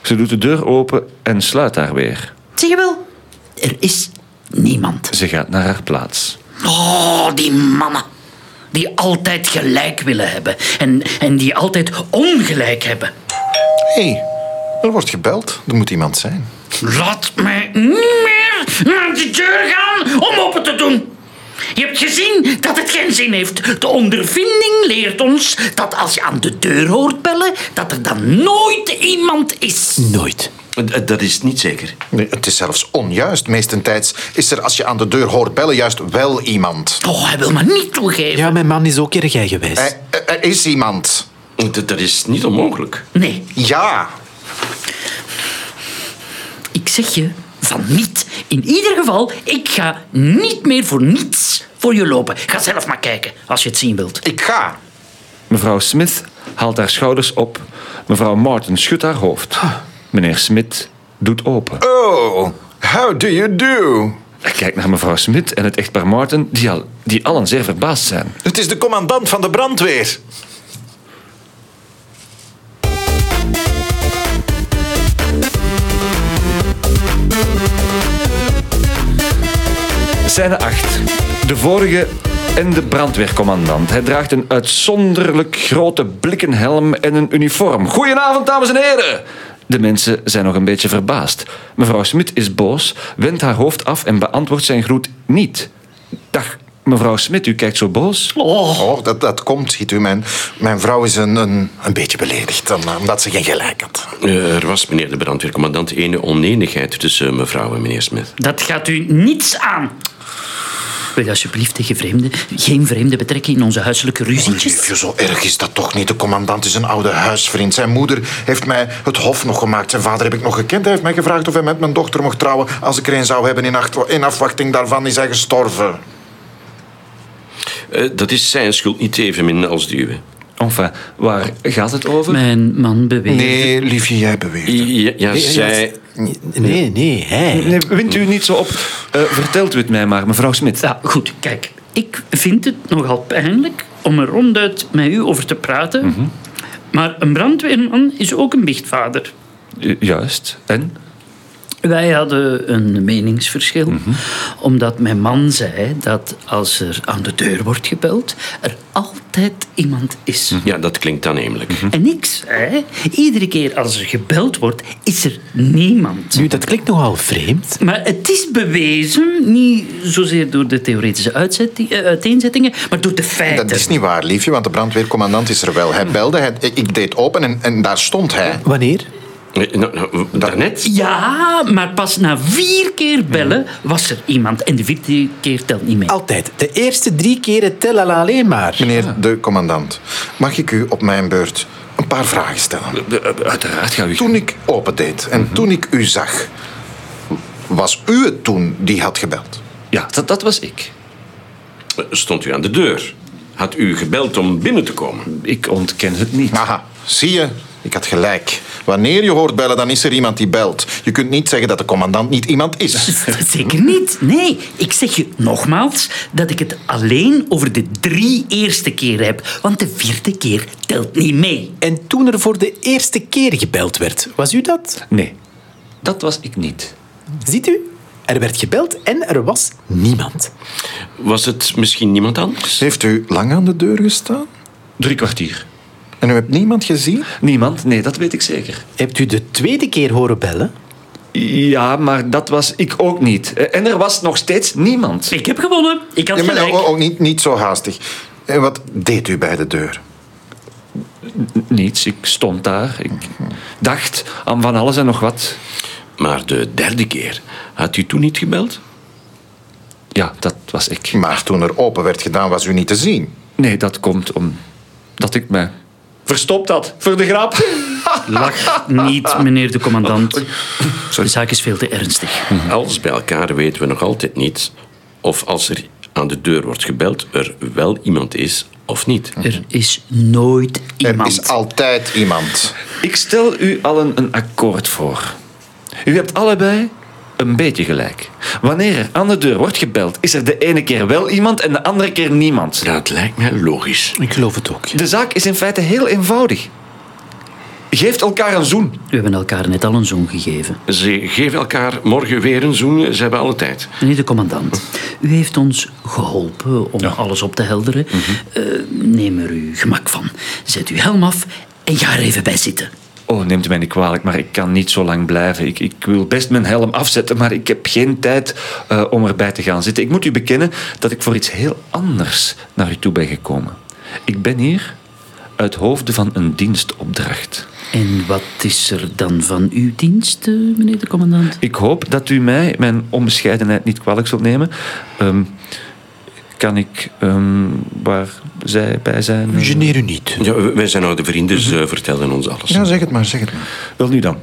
Speaker 6: Ze doet de deur open en sluit haar weer.
Speaker 5: Zie je wel? Er is niemand.
Speaker 6: Ze gaat naar haar plaats.
Speaker 5: Oh, die mannen. Die altijd gelijk willen hebben. En, en die altijd ongelijk hebben.
Speaker 2: Hé, hey, er wordt gebeld. Er moet iemand zijn.
Speaker 5: Laat mij niet meer naar de deur gaan om open te doen. Je hebt gezien dat het geen zin heeft. De ondervinding leert ons dat als je aan de deur hoort bellen, dat er dan nooit iemand is.
Speaker 3: Nooit.
Speaker 4: Eh, Dat is niet zeker.
Speaker 2: Nee, het is zelfs onjuist. Meestentijds is er als je aan de deur hoort bellen juist wel iemand.
Speaker 5: Oh, hij wil me niet toegeven.
Speaker 3: Ja, mijn man is ook erg eigenwijs.
Speaker 2: Er, er- er is iemand.
Speaker 4: Dat, dat is niet onmogelijk.
Speaker 5: Nee,
Speaker 2: Ja.
Speaker 5: ik zeg je van niet. In ieder geval, ik ga niet meer voor niets voor je lopen. Ga zelf maar kijken als je het zien wilt.
Speaker 2: Ik ga.
Speaker 6: Mevrouw Smith haalt haar schouders op. Mevrouw Martin schudt haar hoofd. Meneer Smit doet open.
Speaker 2: Oh, how do you do?
Speaker 6: Hij kijkt naar mevrouw Smit en het echtpaar Martin, die, al, die allen zeer verbaasd zijn.
Speaker 2: Het is de commandant van de brandweer.
Speaker 6: Scène 8. De vorige en de brandweercommandant. Hij draagt een uitzonderlijk grote blikken helm en een uniform. Goedenavond, dames en heren! De mensen zijn nog een beetje verbaasd. Mevrouw Smit is boos, wendt haar hoofd af en beantwoordt zijn groet niet. Dag, mevrouw Smit, u kijkt zo boos.
Speaker 5: Oh,
Speaker 2: Oh, dat, dat komt, ziet u. Mijn, mijn vrouw is een, een, een beetje beledigd, eh, omdat ze geen gelijk had.
Speaker 4: Eh, Er was, meneer de brandweercommandant, ene oneenigheid tussen mevrouw en meneer Smith.
Speaker 5: dat gaat u niets aan. Wil je alsjeblieft tegen vreemden geen vreemde betrekken in onze huiselijke ruzietjes?
Speaker 2: Liefje, zo erg is dat toch niet. De commandant is een oude huisvriend. Zijn moeder heeft mij het hof nog gemaakt. Zijn vader heb ik nog gekend. Hij heeft mij gevraagd of hij met mijn dochter mocht trouwen. Als ik er een zou hebben, in, acht- in afwachting daarvan is hij gestorven.
Speaker 4: Eh, dat is zijn schuld niet evenmin als de uwe.
Speaker 6: Enfin, waar gaat het over?
Speaker 5: Mijn man beweert.
Speaker 2: Nee, liefje, jij beweert.
Speaker 4: Ja, ja, zij...
Speaker 3: Nee, nee, hij.
Speaker 6: Nee, wint u niet zo op. Eh, vertelt u het mij maar, mevrouw Smit.
Speaker 5: Ja, goed, kijk. Ik vind het nogal pijnlijk om er ronduit met u over te praten. Maar een brandweerman is ook een biechtvader.
Speaker 6: Ju- Juist. En?
Speaker 5: Wij hadden een meningsverschil, omdat mijn man zei dat als er aan de deur wordt gebeld, er altijd iemand is.
Speaker 4: Ja, dat klinkt aannemelijk.
Speaker 5: En ik zei, iedere keer als er gebeld wordt, is er niemand.
Speaker 3: Nu, dat klinkt nogal vreemd.
Speaker 5: Maar het is bewezen, niet zozeer door de theoretische eh, uiteenzettingen, maar door de feiten.
Speaker 2: Dat is niet waar, liefje, want de brandweercommandant is er wel. Hij belde, hij, ik deed open en, en daar stond hij.
Speaker 3: Wanneer?
Speaker 4: Eh, Nou, nou, daarnet?
Speaker 5: Ja, maar pas na vier keer bellen was er iemand. En de vierde keer telt niet mee.
Speaker 3: Altijd. De eerste drie keren tellen alleen maar.
Speaker 2: Meneer de commandant, mag ik u op mijn beurt een paar vragen stellen?
Speaker 6: Eh, eh, Uiteraard ga u...
Speaker 2: Toen ik opendeed en toen ik u zag, was u het toen die had gebeld?
Speaker 6: Ja, dat, dat was ik.
Speaker 4: Eh, Stond u aan de deur? Had u gebeld om binnen te komen?
Speaker 6: Ik ontken het niet.
Speaker 2: Aha, zie je, ik had gelijk.
Speaker 7: Wanneer je hoort bellen, dan is er iemand die belt. Je kunt niet zeggen dat de commandant niet iemand is.
Speaker 5: Zeker niet. Nee, ik zeg je nogmaals dat ik het alleen over de drie eerste keren heb. Want de vierde keer telt niet mee.
Speaker 3: En toen er voor de eerste keer gebeld werd, was u dat?
Speaker 6: Nee, dat was ik niet.
Speaker 3: Ziet u? Er werd gebeld en er was niemand.
Speaker 4: Was het misschien niemand anders?
Speaker 7: Heeft u lang aan de deur gestaan?
Speaker 6: Drie kwartier.
Speaker 7: En u hebt niemand gezien?
Speaker 6: Niemand? Nee, dat weet ik zeker.
Speaker 3: Hebt u de tweede keer horen bellen?
Speaker 6: Ja, maar dat was ik ook niet. En er was nog steeds niemand.
Speaker 5: Ik heb gewonnen. Ik had
Speaker 7: Ja, maar
Speaker 5: gelijk.
Speaker 7: ook, niet, niet zo haastig. En wat deed u bij de deur?
Speaker 6: Niets, ik stond daar. Ik dacht aan van alles en nog wat.
Speaker 4: Maar de derde keer, had u toen niet gebeld?
Speaker 6: Ja, dat was ik.
Speaker 7: Maar toen er open werd gedaan, was u niet te zien.
Speaker 6: Nee, dat komt omdat ik me verstopt had. Voor de grap.
Speaker 5: Lach niet, meneer de commandant. De zaak is veel te ernstig.
Speaker 4: Alles bij elkaar weten we nog altijd niet of als er aan de deur wordt gebeld, er wel iemand is of niet.
Speaker 5: Er is nooit
Speaker 7: Er
Speaker 5: iemand.
Speaker 7: is altijd iemand.
Speaker 6: Ik stel u allen een akkoord voor. U hebt allebei een beetje gelijk. Wanneer er aan de deur wordt gebeld, is er de ene keer wel iemand en de andere keer niemand.
Speaker 4: Het lijkt mij logisch.
Speaker 3: Ik geloof het ook.
Speaker 6: De zaak is in feite heel eenvoudig. Geeft elkaar een zoen.
Speaker 5: We hebben elkaar net al een zoen gegeven.
Speaker 4: Ze geven elkaar morgen weer een zoen, ze hebben alle tijd.
Speaker 5: Meneer de commandant, u heeft ons geholpen om alles op te helderen. Eh, neem er uw gemak van. Zet uw helm af en ga er even bij zitten.
Speaker 6: Oh, neemt u mij niet kwalijk, maar ik kan niet zo lang blijven. Ik, ik wil best mijn helm afzetten, maar ik heb geen tijd eh, om erbij te gaan zitten. Ik moet u bekennen dat ik voor iets heel anders naar u toe ben gekomen. Ik ben hier uit hoofde van een dienstopdracht.
Speaker 5: En wat is er dan van uw dienst, eh, meneer de commandant?
Speaker 6: Ik hoop dat u mij mijn onbescheidenheid niet kwalijk zult nemen. Ehm, kan ik, ehm, waar zij bij zijn? eh,
Speaker 3: Geneer u niet.
Speaker 4: Ja, wij zijn oude vrienden, ze vertellen ons alles.
Speaker 7: Ja, zeg het maar, zeg het maar.
Speaker 6: Wel nu dan.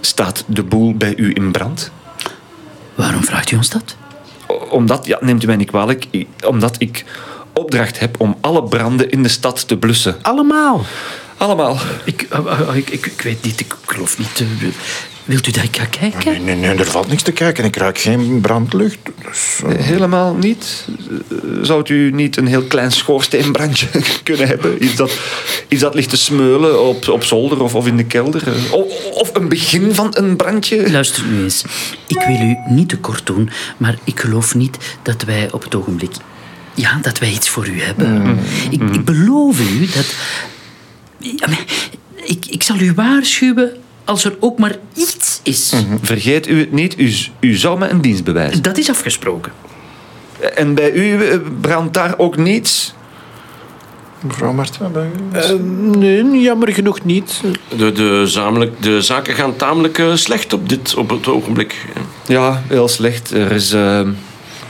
Speaker 6: Staat de boel bij u in brand?
Speaker 5: Waarom vraagt u ons dat?
Speaker 6: Omdat, ja, neemt u mij niet kwalijk, omdat ik opdracht heb om alle branden in de stad te blussen.
Speaker 3: Allemaal.
Speaker 6: Allemaal.
Speaker 5: Ik, eh, eh, ik, ik, ik weet niet, ik geloof niet. Eh, wilt u dat ik ga kijken?
Speaker 7: Nee, nee, nee, er valt niks te kijken. Ik ruik geen brandlucht. Dus, eh,
Speaker 6: Helemaal niet. Eh, Zou u niet een heel klein schoorsteenbrandje kunnen hebben? Iets dat, iets dat ligt te smeulen op, op zolder of, of in de kelder? Eh, o- Of een begin van een brandje?
Speaker 5: Luister nu eens. Ik wil u niet te kort doen, maar ik geloof niet dat wij op het ogenblik... Ja, dat wij iets voor u hebben. Ik, ik beloof u dat... Ja, maar ik, ik zal u waarschuwen als er ook maar iets is.
Speaker 6: Vergeet u het niet, u, z- u zou me een dienst bewijzen.
Speaker 5: Dat is afgesproken.
Speaker 6: En bij u eh, brandt daar ook niets?
Speaker 7: mevrouw Martin, bij u?
Speaker 3: Eh, nee, jammer genoeg niet.
Speaker 4: De, de, zamelijk, de zaken gaan tamelijk eh, slecht op, dit, op het ogenblik. Ja.
Speaker 6: Heel slecht. Er is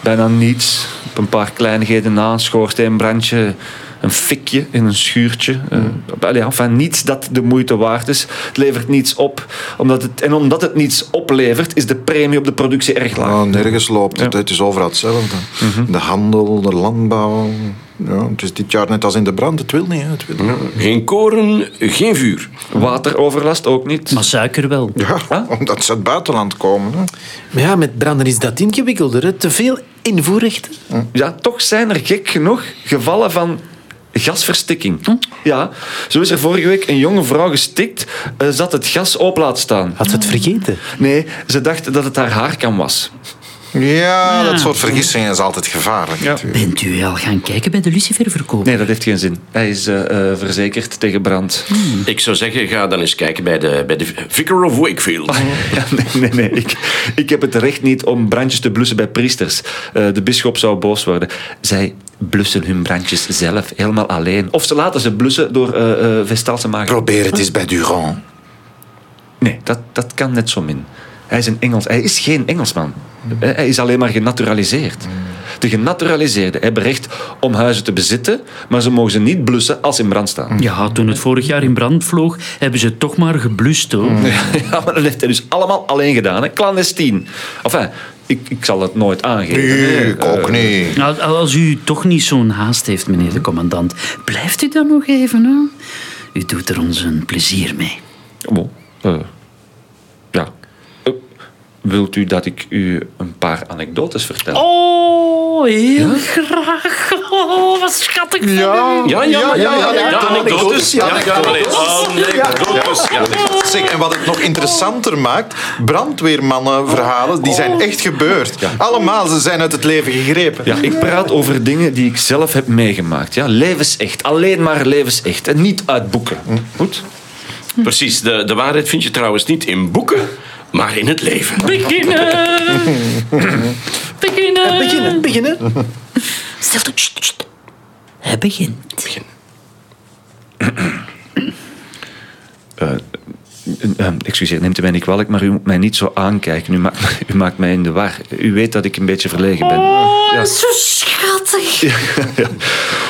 Speaker 6: bijna niets. Op een paar kleinigheden na, een schoorsteenbrandje, een fikje in een schuurtje. Eh, allee, enfin, niets dat de moeite waard is. Het levert niets op. Omdat het, en omdat het niets oplevert, is de premie op de productie erg laag.
Speaker 7: Nou, nergens loopt het. Het is overal hetzelfde. De handel, de landbouw. Ja, het is dit jaar net als in de brand. Het wil niet, hè. Het wil niet.
Speaker 4: Geen koren, geen vuur.
Speaker 6: Wateroverlast ook niet.
Speaker 5: Maar suiker wel.
Speaker 7: Ja, omdat ze uit het buitenland komen. Hè.
Speaker 3: Maar ja, met branden is dat ingewikkelder. Hè. Te veel invoerrechten.
Speaker 6: Ja, toch zijn er gek genoeg gevallen van gasverstikking.
Speaker 5: Hm?
Speaker 6: Ja, zo is er vorige week een jonge vrouw gestikt, eh, zat het gas open laten staan.
Speaker 3: Had ze het vergeten?
Speaker 6: Nee, ze dacht dat het haar haarkam was.
Speaker 7: Ja, dat soort vergissingen is altijd gevaarlijk.
Speaker 6: Ja.
Speaker 5: Bent u al gaan kijken bij de luciferverkoop?
Speaker 6: Nee, dat heeft geen zin. Hij is eh, eh, verzekerd tegen brand.
Speaker 4: Ik zou zeggen, ga dan eens kijken bij de, bij de Vicar of Wakefield.
Speaker 6: Ja, nee, nee, nee. Ik, ik heb het recht niet om brandjes te blussen bij priesters. Eh, de bisschop zou boos worden. Zij blussen hun brandjes zelf, helemaal alleen. Of ze laten ze blussen door eh eh Vestaalse maagd.
Speaker 7: Probeer het eens bij Durand.
Speaker 6: Nee, dat, dat kan net zo min. Hij is een Engels. Hij is geen Engelsman. Hij is alleen maar genaturaliseerd. De genaturaliseerden hebben recht om huizen te bezitten, maar ze mogen ze niet blussen als ze in brand staan.
Speaker 5: Ja, toen het vorig jaar in brand vloog, hebben ze toch maar geblust, hoor.
Speaker 6: Ja, maar dat heeft hij dus allemaal alleen gedaan, hè? clandestien. Enfin, ik, ik zal het nooit aangeven.
Speaker 7: Nee, ik ook niet.
Speaker 5: Nou, als u toch niet zo'n haast heeft, meneer de commandant, blijft u dan nog even, hè? U doet er ons een plezier mee.
Speaker 6: Eh, ja. Eh, wilt u dat ik u een paar anekdotes vertel?
Speaker 5: Oh, heel graag. Oh, wat schattig van
Speaker 2: Ja,
Speaker 4: Ja, ja, ja, ja, ja, anekdotes. Ja,
Speaker 2: anekdotes.
Speaker 4: anekdotes. Ja, anekdotes.
Speaker 2: Zeg, en wat het nog interessanter maakt, brandweermannenverhalen, die zijn echt gebeurd. Allemaal, ze zijn uit het leven gegrepen.
Speaker 6: Ja, ik praat over dingen die ik zelf heb meegemaakt. Ja, levensecht. Alleen maar levensecht. En niet uit boeken. Goed?
Speaker 4: Precies, de, de waarheid vind je trouwens niet in boeken, maar in het leven.
Speaker 5: Beginnen. Beginnen.
Speaker 3: Beginnen, beginnen.
Speaker 5: Sst, sst. Hij begint.
Speaker 6: Eh, eh, excuseer, neemt u mij niet kwalijk, maar u moet mij niet zo aankijken. U maakt, u maakt mij in de war. U weet dat ik een beetje verlegen ben.
Speaker 5: Oh, zo schattig.
Speaker 6: Ja.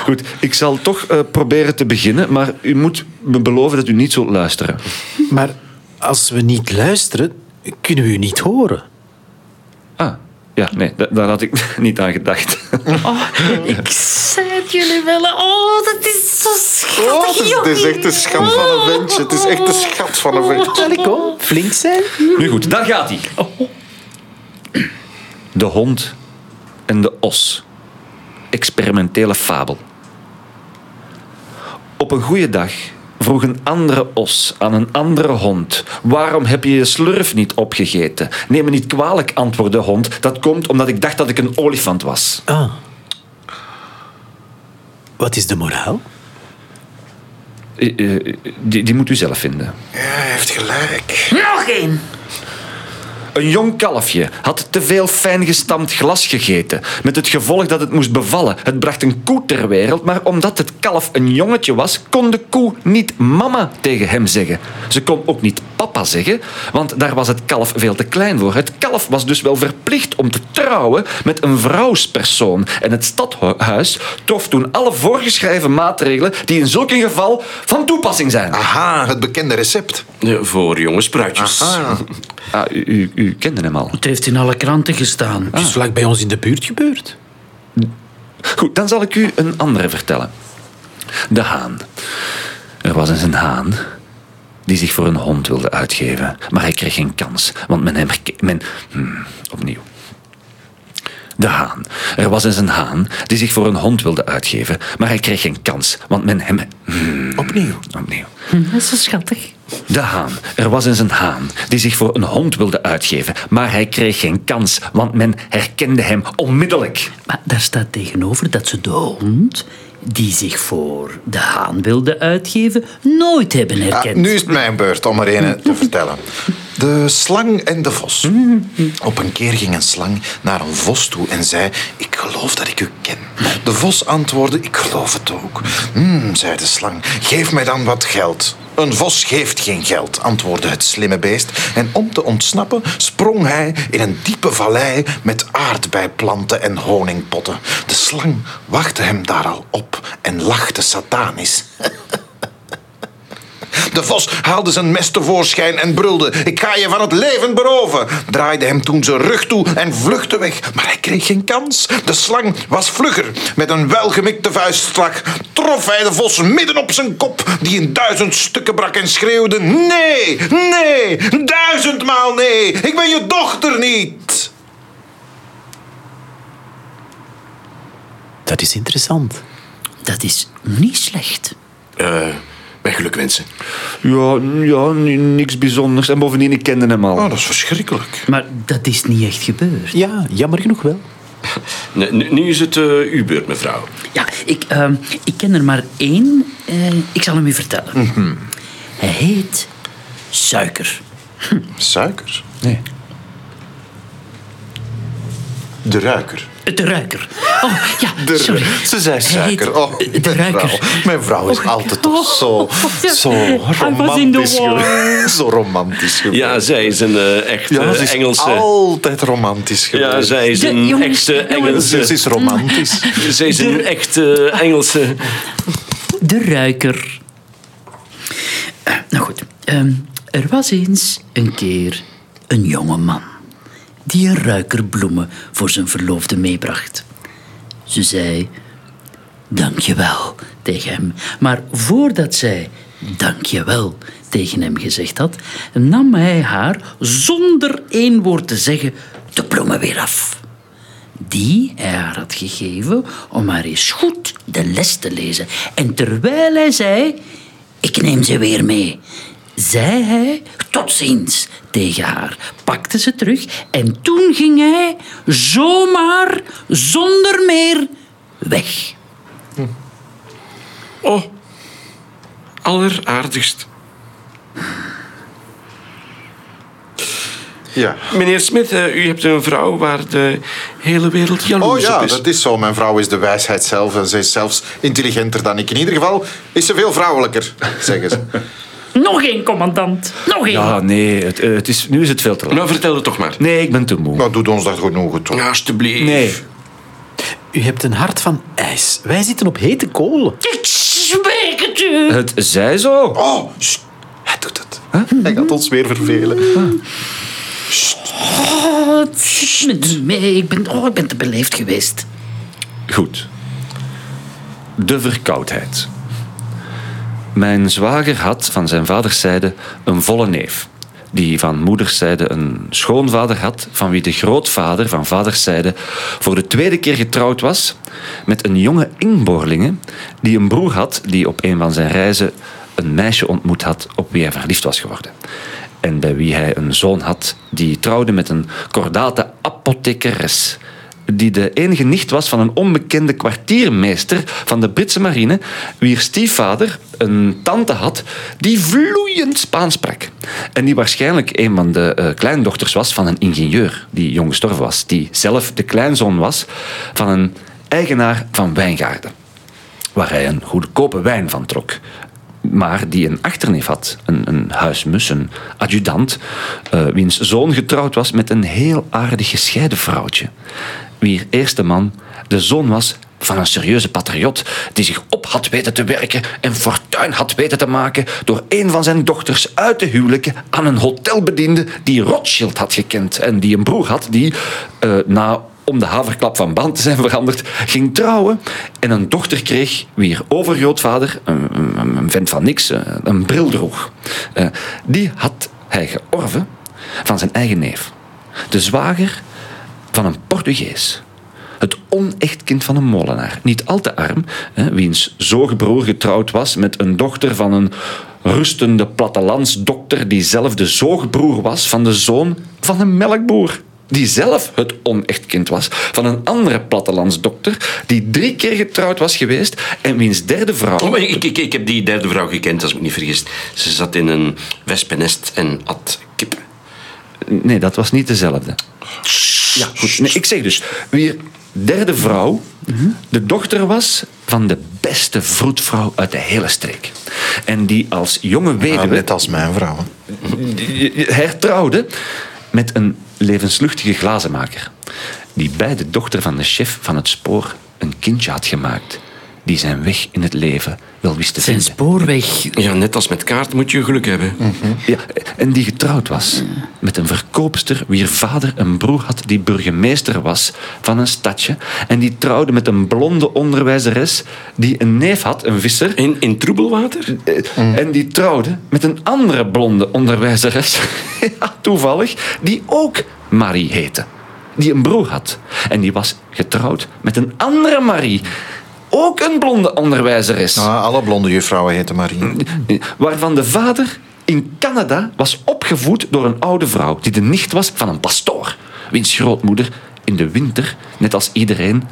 Speaker 6: Goed, ik zal toch eh, proberen te beginnen, maar u moet me beloven dat u niet zult luisteren.
Speaker 3: Maar als we niet luisteren, kunnen we u niet horen.
Speaker 6: Ja, nee, da- daar had ik niet aan gedacht.
Speaker 5: Oh, ik zei het jullie willen. Oh, dat is zo schattig.
Speaker 2: Oh, het, is, het is echt een schat van een ventje. Het is echt een schat van een ventje.
Speaker 3: Allee, kom, flink zijn.
Speaker 6: Nu goed, daar gaat hij. De hond en de os. Experimentele fabel. Op een goede dag vroeg een andere os aan een andere hond: Waarom heb je je slurf niet opgegeten? Neem me niet kwalijk, antwoordde de hond. Dat komt omdat ik dacht dat ik een olifant was.
Speaker 3: Ah. Wat is de moraal?
Speaker 6: Eh, eh, Die, die moet u zelf vinden.
Speaker 2: Ja, hij heeft gelijk.
Speaker 5: Nog één.
Speaker 6: Een jong kalfje had te veel fijn gestampt glas gegeten, met het gevolg dat het moest bevallen. Het bracht een koe ter wereld, maar omdat het kalf een jongetje was, kon de koe niet mama tegen hem zeggen. Ze kon ook niet papa zeggen, want daar was het kalf veel te klein voor. Het kalf was dus wel verplicht om te trouwen met een vrouwspersoon. En het stadhuis trof toen alle voorgeschreven maatregelen die in zulk een geval van toepassing zijn.
Speaker 2: Aha, het bekende recept.
Speaker 4: Ja, voor jonge spruitjes.
Speaker 2: Ah,
Speaker 6: Ah, u, u, u kende hem al.
Speaker 5: Het heeft in alle kranten gestaan.
Speaker 3: Het is vlak bij ons in de buurt gebeurd.
Speaker 6: Goed, dan zal ik u een andere vertellen. De haan. Er was eens een haan die zich voor een hond wilde uitgeven, maar hij kreeg geen kans, want men hem... Men, hmm, opnieuw. De haan. Er was eens een haan die zich voor een hond wilde uitgeven, maar hij kreeg geen kans, want men hem... hmm,
Speaker 2: opnieuw.
Speaker 6: opnieuw.
Speaker 5: Dat is zo schattig.
Speaker 6: De haan. Er was eens een haan die zich voor een hond wilde uitgeven, maar hij kreeg geen kans, want men herkende hem onmiddellijk.
Speaker 5: Maar daar staat tegenover dat ze de hond, die zich voor de haan wilde uitgeven, nooit hebben herkend.
Speaker 2: nu is het mijn beurt om er een te vertellen. De slang en de vos. Op een keer ging een slang naar een vos toe en zei... Ik geloof dat ik u ken. De vos antwoordde... Ik geloof het ook. "Hmm," zei de slang. Geef mij dan wat geld. Een vos geeft geen geld, antwoordde het slimme beest. En om te ontsnappen sprong hij in een diepe vallei met aardbeiplanten en honingpotten. De slang wachtte hem daar al op en lachte satanisch. De vos haalde zijn mes tevoorschijn en brulde: Ik ga je van het leven beroven. Draaide hem toen zijn rug toe en vluchtte weg. Maar hij kreeg geen kans. De slang was vlugger. Met een welgemikte vuistslag trof hij de vos midden op zijn kop, die in duizend stukken brak en schreeuwde: Nee, nee, duizendmaal nee. Ik ben je dochter niet.
Speaker 3: Dat is interessant.
Speaker 5: Dat is niet slecht.
Speaker 4: Eh, mijn geluk wensen.
Speaker 6: Ja, ja, niks bijzonders. En bovendien, ik kende hem al.
Speaker 2: Oh, dat is verschrikkelijk.
Speaker 5: Maar dat is niet echt gebeurd.
Speaker 3: Ja, jammer genoeg wel.
Speaker 4: Nu, is het eh, uw beurt, mevrouw.
Speaker 5: Ja, ik, ehm, ik ken er maar één. Eh, ik zal hem u vertellen. Hij heet Suiker.
Speaker 2: Suiker?
Speaker 6: Nee.
Speaker 2: De ruiker.
Speaker 5: De ruiker. Oh, ja,
Speaker 2: De,
Speaker 5: sorry.
Speaker 2: Ze zei suiker. Oh,
Speaker 5: de
Speaker 2: mijn
Speaker 5: ruiker.
Speaker 2: vrouw. Mijn vrouw is
Speaker 5: Oh,
Speaker 2: altijd toch zo,
Speaker 5: ja.
Speaker 2: zo
Speaker 5: the
Speaker 2: romantisch geweest. Zo romantisch geweest.
Speaker 4: Ja, zij is een eh, echte
Speaker 2: Ja, ze is
Speaker 4: Engelse...
Speaker 2: altijd romantisch geweest.
Speaker 4: Ja, zij is
Speaker 5: De
Speaker 4: een
Speaker 5: jongens,
Speaker 4: echte
Speaker 5: jongens.
Speaker 4: Engelse...
Speaker 2: Ze is romantisch.
Speaker 4: Zij is een echte Engelse...
Speaker 5: De ruiker. Eh, nou goed, ehm, er was eens een keer een jonge man die een ruikerbloemen voor zijn verloofde meebracht. Ze zei: Dank je wel tegen hem. Maar voordat zij dank je wel, tegen hem gezegd had, nam hij haar zonder één woord te zeggen de bloemen weer af. Die hij haar had gegeven om haar eens goed de les te lezen. En terwijl hij zei: Ik neem ze weer mee, zei hij tot ziens tegen haar, pakte ze terug en toen ging hij zomaar, zonder meer, weg.
Speaker 4: Oh, alleraardigst.
Speaker 7: Ja.
Speaker 4: Meneer Smit, eh, u hebt een vrouw waar de hele wereld
Speaker 7: Oh
Speaker 4: jaloers
Speaker 7: ja,
Speaker 4: op is.
Speaker 7: dat is zo. Mijn vrouw is de wijsheid zelf en ze is zelfs intelligenter dan ik. In ieder geval is ze veel vrouwelijker, zeggen ze.
Speaker 5: Nog één, commandant. Nog één.
Speaker 6: Ja, nee, het, eh, het is, nu is het veel te laat.
Speaker 4: Nou, vertel het toch maar.
Speaker 6: Nee, ik ben te moe.
Speaker 7: Maar doet ons dat genoegen, toch?
Speaker 4: Ja, alsjeblieft.
Speaker 6: Nee.
Speaker 3: U hebt een hart van ijs. Wij zitten op hete kolen.
Speaker 5: Ik het u.
Speaker 6: Het zij zo.
Speaker 7: Oh, sst. hij doet het. Hij gaat ons weer vervelen.
Speaker 5: Oh, met u mee. Ik ben, oh, ik ben te beleefd geweest.
Speaker 6: Goed. De verkoudheid. Mijn zwager had van zijn vaderszijde een volle neef. Die van moederszijde een schoonvader had, van wie de grootvader van vaderszijde voor de tweede keer getrouwd was met een jonge Ingborlinge die een broer had die op een van zijn reizen een meisje ontmoet had op wie hij verliefd was geworden. En bij wie hij een zoon had die trouwde met een kordate apothekeres die de enige nicht was van een onbekende kwartiermeester van de Britse marine, wier stiefvader een tante had die vloeiend Spaans sprak. En die waarschijnlijk een van de eh, kleindochters was van een ingenieur die jong gestorven was, die zelf de kleinzoon was van een eigenaar van wijngaarden, waar hij een goedkope wijn van trok maar die een achterneef had, een, een huismus, een adjudant, eh, wiens zoon getrouwd was met een heel aardig gescheiden vrouwtje. Wier eerste man de zoon was van een serieuze patriot die zich op had weten te werken en fortuin had weten te maken door een van zijn dochters uit te huwelijken aan een hotelbediende die Rothschild had gekend en die een broer had die eh, na om de haverklap van band te zijn veranderd, ging trouwen en een dochter kreeg wier overgrootvader, een, een, een vent van niks, eh, een bril droeg. Eh, die had hij georven van zijn eigen neef. De zwager van een Portugees. Het onecht kind van een molenaar. Niet al te arm, hè, wiens zogebroer getrouwd was met een dochter van een rustende plattelandsdokter die zelf de zoogbroer was van de zoon van een melkboer. Die zelf het onecht kind was van een andere plattelandsdokter die drie keer getrouwd was geweest en wiens derde vrouw...
Speaker 4: Oh, ik, ik, ik heb die derde vrouw gekend, als ik me niet vergis. Ze zat in een wespennest en at kip.
Speaker 6: Nee, dat was niet dezelfde. Ja, goed. Nee, ik zeg dus, wie derde vrouw de dochter was van de beste vroedvrouw uit de hele streek. En die als jonge weduwe
Speaker 7: net als mijn vrouw.
Speaker 6: hertrouwde met een levensluchtige glazenmaker. Die bij de dochter van de chef van het spoor een kindje had gemaakt. Die zijn weg in het leven wel wist te
Speaker 5: Zijn
Speaker 6: vinden.
Speaker 5: spoorweg.
Speaker 4: Ja, net als met kaart moet je geluk hebben.
Speaker 6: Ja, en die getrouwd was met een verkoopster wier vader een broer had die burgemeester was van een stadje. En die trouwde met een blonde onderwijzeres die een neef had, een visser.
Speaker 4: In, in troebelwater?
Speaker 6: Eh, En die trouwde met een andere blonde onderwijzeres, ja, toevallig, die ook Marie heette. Die een broer had. En die was getrouwd met een andere Marie. Ook een blonde onderwijzeres.
Speaker 7: Nou, alle blonde juffrouwen heten Marie.
Speaker 6: Waarvan de vader in Canada was opgevoed door een oude vrouw die de nicht was van een pastoor. Wiens grootmoeder in de winter, net als iedereen,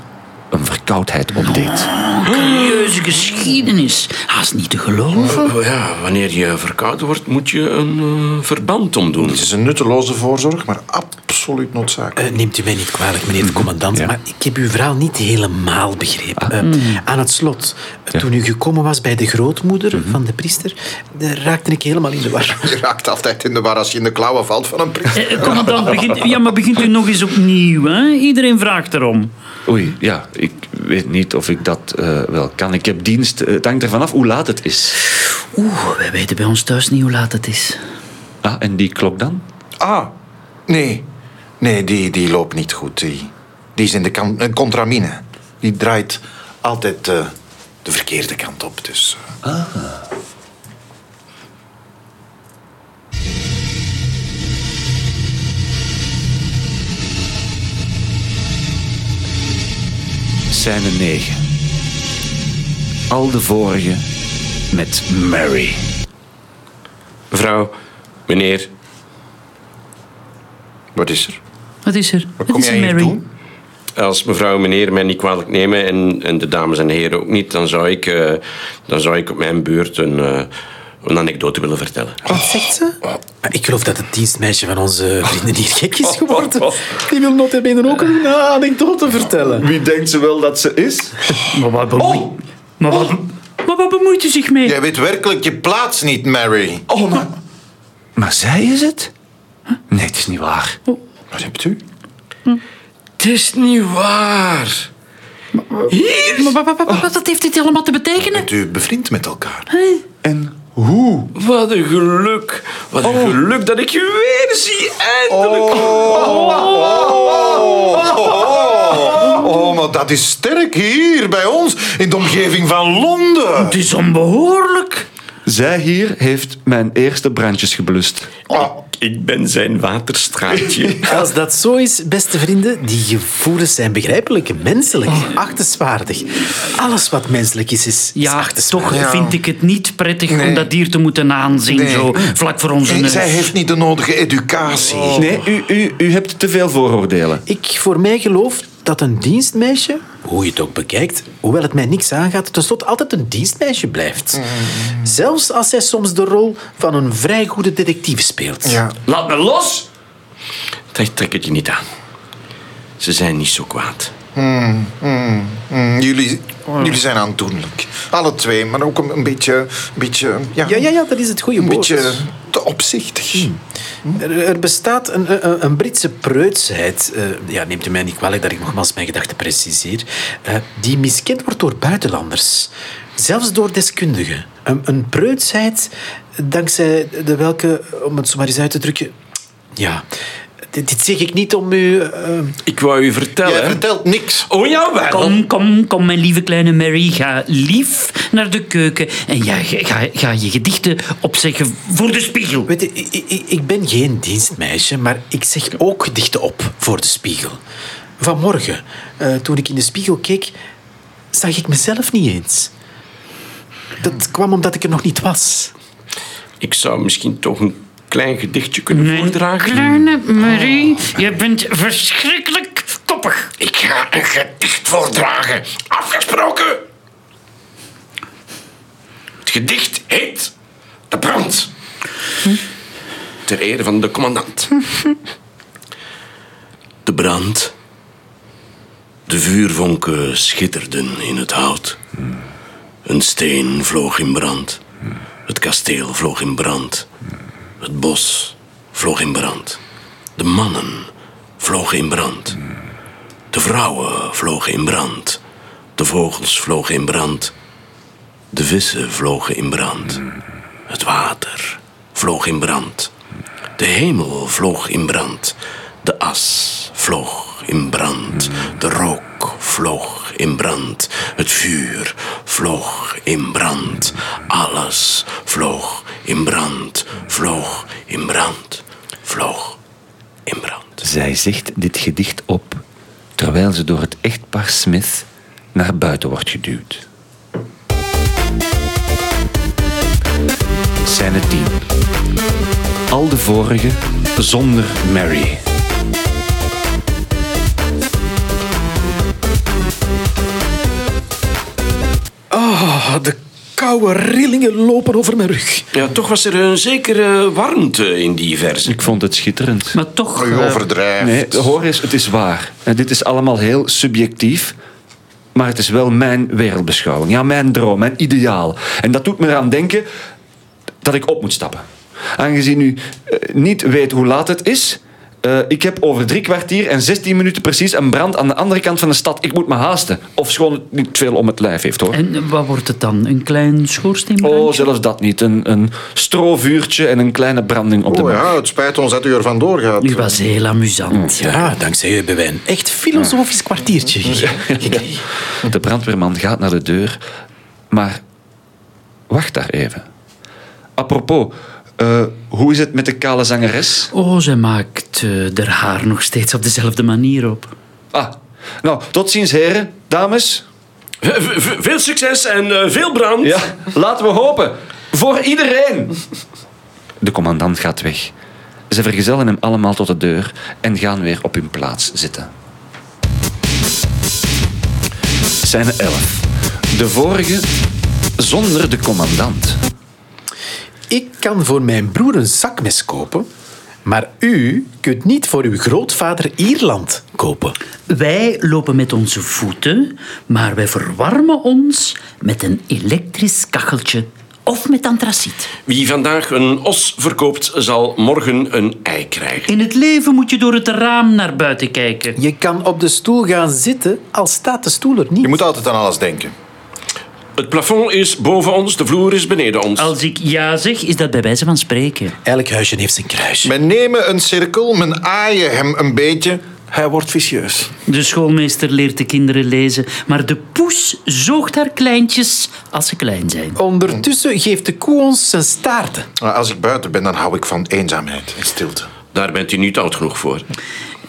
Speaker 6: een verkoudheid opdeed.
Speaker 5: Curieuze geschiedenis. Haast niet te geloven.
Speaker 4: Oh ja, wanneer je verkouden wordt, moet je een eh, verband omdoen.
Speaker 7: Het is een nutteloze voorzorg, maar absoluut noodzakelijk.
Speaker 3: Eh, neemt u mij niet kwalijk, meneer de commandant, maar ik heb uw verhaal niet helemaal begrepen. Eh, Aan het slot, eh, toen u gekomen was bij de grootmoeder van de priester, daar raakte ik helemaal in de war.
Speaker 7: Je raakt altijd in de war als je in de klauwen valt van een priester.
Speaker 5: Eh, Commandant, begint, ja, maar begint u nog eens opnieuw, hè? Iedereen vraagt erom.
Speaker 6: Oei, ja, ik weet niet of ik dat eh, wel kan. Ik heb dienst. Eh, Het hangt ervan af hoe laat het is.
Speaker 5: Oeh, wij weten bij ons thuis niet hoe laat het is.
Speaker 6: Ah, en die klok dan?
Speaker 7: Ah, nee. Nee, die, die loopt niet goed. Die, die is in de kan, een contramine. Die draait altijd eh, de verkeerde kant op. Dus. Ah.
Speaker 6: Scène 9. Al de vorige met Mary.
Speaker 4: Mevrouw, meneer. Wat is er?
Speaker 5: Wat is er?
Speaker 7: Wat,
Speaker 5: Wat
Speaker 7: kom jij hier doen?
Speaker 4: Als mevrouw en meneer mij niet kwalijk nemen en, en de dames en heren ook niet, dan zou ik, eh, dan zou ik op mijn beurt een, eh, een anekdote willen vertellen.
Speaker 3: Wat zegt ze? Maar ik geloof dat het dienstmeisje van onze vrienden niet gek is geworden. Die wil notabene ook een anekdote vertellen.
Speaker 6: Wie denkt ze wel dat ze is?
Speaker 5: Maar wat bemoeit, maar wat, maar wat bemoeit u zich mee?
Speaker 7: Jij weet werkelijk je plaats niet, Mary.
Speaker 6: Oh, maar... Maar zij is het? Nee, het is niet waar.
Speaker 7: Wat hebt u?
Speaker 4: Het is niet waar. Hier?
Speaker 5: Maar wat, wat, wat, wat heeft dit allemaal te betekenen?
Speaker 7: Bent u bevriend met elkaar?
Speaker 6: En hoe?
Speaker 4: Wat een geluk. Wat een geluk dat ik je weer zie, eindelijk.
Speaker 7: Oh, maar dat is sterk hier bij ons, in de omgeving van Londen.
Speaker 5: Het is onbehoorlijk.
Speaker 6: Zij hier heeft mijn eerste brandjes geblust.
Speaker 7: Ah,
Speaker 4: Ik ben zijn waterstraatje.
Speaker 3: Als dat zo is, beste vrienden, die gevoelens zijn begrijpelijk, menselijk, achtenswaardig. Alles wat menselijk is, is,
Speaker 5: Ja,
Speaker 3: achtenswaardig.
Speaker 5: toch
Speaker 7: Ja.
Speaker 5: vind ik het niet prettig
Speaker 7: Nee.
Speaker 5: om dat dier te moeten aanzien,
Speaker 7: Nee.
Speaker 5: zo vlak voor onze
Speaker 7: nee,
Speaker 5: neus.
Speaker 7: zij heeft niet de nodige educatie.
Speaker 6: Nee, u, u, u hebt te veel vooroordelen.
Speaker 3: Ik voor mij geloof dat een dienstmeisje, hoe je het ook bekijkt, hoewel het mij niks aangaat, tenslotte altijd een dienstmeisje blijft. Zelfs als zij soms de rol van een vrij goede detectief speelt.
Speaker 7: Ja.
Speaker 4: Laat me los. Dat trek het je niet aan. Ze zijn niet zo kwaad.
Speaker 7: Mm, jullie, jullie zijn aandoenlijk. Alle twee, maar ook een, een beetje... Een beetje ja,
Speaker 3: Ja, ja, ja, dat is het goede
Speaker 7: Een
Speaker 3: woord.
Speaker 7: beetje opzichtig.
Speaker 3: Er, er bestaat een, een, een Britse preutsheid, eh, ja, neemt u mij niet kwalijk dat ik nogmaals mijn gedachten preciseer, eh, die miskend wordt door buitenlanders, zelfs door deskundigen. Een, een preutsheid dankzij de welke, om het zo maar eens uit te drukken, ja, dit, dit zeg ik niet om u... eh,
Speaker 4: Ik wou u vertellen.
Speaker 7: Jij vertelt niks.
Speaker 4: Oh jawel.
Speaker 5: Kom, kom, kom, mijn lieve kleine Mary. Ga lief naar de keuken en ja, ga, ga, ga je gedichten opzeggen voor de spiegel.
Speaker 3: Weet je, ik, ik, ik ben geen dienstmeisje, maar ik zeg ook gedichten op voor de spiegel. Vanmorgen, eh, toen ik in de spiegel keek, zag ik mezelf niet eens. Dat kwam omdat ik er nog niet was.
Speaker 4: Ik zou misschien toch een klein gedichtje kunnen voordragen.
Speaker 5: Kleine Marie, je bent verschrikkelijk koppig.
Speaker 4: Ik ga een gedicht voordragen. Afgesproken. Het gedicht heet De Brand. Ter ere van de commandant. De brand. De vuurvonken schitterden in het hout. Een steen vloog in brand. Het kasteel vloog in brand. Het bos vloog in brand. De mannen vlogen in brand. De vrouwen vlogen in brand. De vogels vlogen in brand. De vissen vlogen in brand. Het water vloog in brand. De hemel vloog in brand. De as vloog in brand. De rook vloog in brand. Het vuur vloog in brand. Alles vloog in brand. Vloog in brand. Vloog in brand.
Speaker 6: Zij zegt dit gedicht op terwijl ze door het echtpaar Smith naar buiten wordt geduwd. Scène 10. Al de vorige zonder Mary.
Speaker 3: Oh, de koude rillingen lopen over mijn rug.
Speaker 4: Ja, toch was er een zekere warmte in die verse.
Speaker 6: Ik vond het schitterend.
Speaker 5: Maar toch...
Speaker 7: U
Speaker 5: eh,
Speaker 7: overdrijft.
Speaker 6: Nee, hoor eens, het is waar. En dit is allemaal heel subjectief. Maar het is wel mijn wereldbeschouwing. Ja, mijn droom, mijn ideaal. En dat doet me eraan denken dat ik op moet stappen. Aangezien u eh, niet weet hoe laat het is... eh, ik heb over drie kwartier en 16 minuten precies een brand aan de andere kant van de stad. Ik moet me haasten. Of schoon het niet veel om het lijf heeft, hoor.
Speaker 5: En wat wordt het dan? Een klein schoorsteenbrandje?
Speaker 6: Oh, zelfs dat niet. Een, een strovuurtje en een kleine branding op de
Speaker 7: Oh
Speaker 6: markt.
Speaker 7: ja, het spijt ons dat u er vandoor gaat.
Speaker 5: U was heel amusant.
Speaker 3: Ja, dankzij u hebben wij een echt filosofisch kwartiertje gekregen.
Speaker 6: De brandweerman gaat naar de deur, maar wacht daar even. Apropos, eh, hoe is het met de kale zangeres?
Speaker 5: Oh, ze maakt eh haar haar nog steeds op dezelfde manier op.
Speaker 6: Ah, Nou, tot ziens, heren, dames.
Speaker 4: V- veel succes en eh, veel brand.
Speaker 6: Ja, laten we hopen. Voor iedereen. De commandant gaat weg. Ze vergezellen hem allemaal tot de deur en gaan weer op hun plaats zitten. Scène 11. De vorige zonder de commandant.
Speaker 3: Ik kan voor mijn broer een zakmes kopen, maar u kunt niet voor uw grootvader Ierland kopen.
Speaker 5: Wij lopen met onze voeten, maar wij verwarmen ons met een elektrisch kacheltje of met antraciet.
Speaker 4: Wie vandaag een os verkoopt, zal morgen een ei krijgen.
Speaker 5: In het leven moet je door het raam naar buiten kijken.
Speaker 3: Je kan op de stoel gaan zitten, al staat de stoel er niet.
Speaker 7: Je moet altijd aan alles denken.
Speaker 4: Het plafond is boven ons, de vloer is beneden ons.
Speaker 5: Als ik ja zeg, is dat bij wijze van spreken.
Speaker 3: Elk huisje heeft zijn kruisje.
Speaker 7: Men nemen een cirkel, men aaien hem een beetje.
Speaker 2: Hij wordt vicieus.
Speaker 5: De schoolmeester leert de kinderen lezen, maar de poes zoogt haar kleintjes als ze klein zijn.
Speaker 3: Ondertussen geeft de koe ons zijn staarten.
Speaker 7: Als ik buiten ben, dan hou ik van eenzaamheid en stilte.
Speaker 4: Daar bent u niet oud genoeg voor.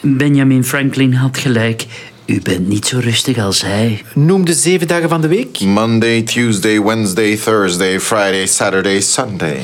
Speaker 5: Benjamin Franklin had gelijk. U bent niet zo rustig als hij.
Speaker 3: Noem de zeven dagen van de week.
Speaker 7: Monday, Tuesday, Wednesday, Thursday, Friday, Saturday, Sunday.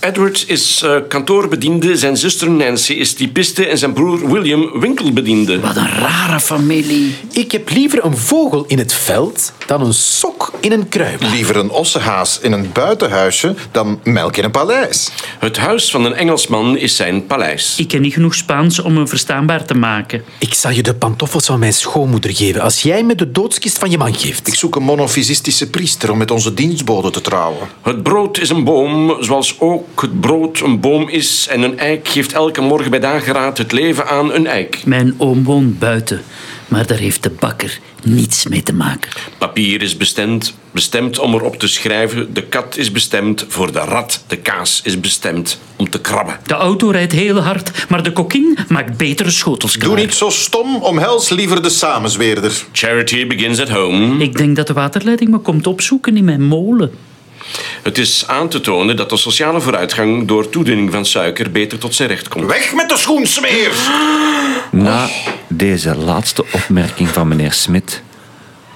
Speaker 4: Edward is eh, kantoorbediende, zijn zuster Nancy is typiste en zijn broer William winkelbediende.
Speaker 5: Wat een rare familie.
Speaker 3: Ik heb liever een vogel in het veld dan een sok in een kruip.
Speaker 7: Liever een ossenhaas in een buitenhuisje dan melk in een paleis.
Speaker 4: Het huis van een Engelsman is zijn paleis.
Speaker 5: Ik ken niet genoeg Spaans om hem verstaanbaar te maken.
Speaker 3: Ik zal je de pantoffels van mijn schoonmoeder geven als jij me de doodskist van je man geeft.
Speaker 7: Ik zoek een monofysistische priester om met onze dienstbode te trouwen.
Speaker 4: Het brood is een boom, zoals ook het brood een boom is. En een eik geeft elke morgen bij dageraad het leven aan een eik.
Speaker 5: Mijn oom woont buiten, maar daar heeft de bakker niets mee te maken.
Speaker 4: Papier is bestemd, bestemd om erop te schrijven. De kat is bestemd voor de rat. De kaas is bestemd om te krabben.
Speaker 5: De auto rijdt heel hard, maar de kokkin maakt betere schotels klaar.
Speaker 7: Doe niet zo stom, omhels liever de samenzweerder.
Speaker 4: Charity begins at home.
Speaker 5: Ik denk dat de waterleiding me komt opzoeken in mijn molen.
Speaker 4: Het is aan te tonen dat de sociale vooruitgang door toediening van suiker beter tot zijn recht komt.
Speaker 7: Weg met de schoensmeer!
Speaker 6: Na deze laatste opmerking van meneer Smit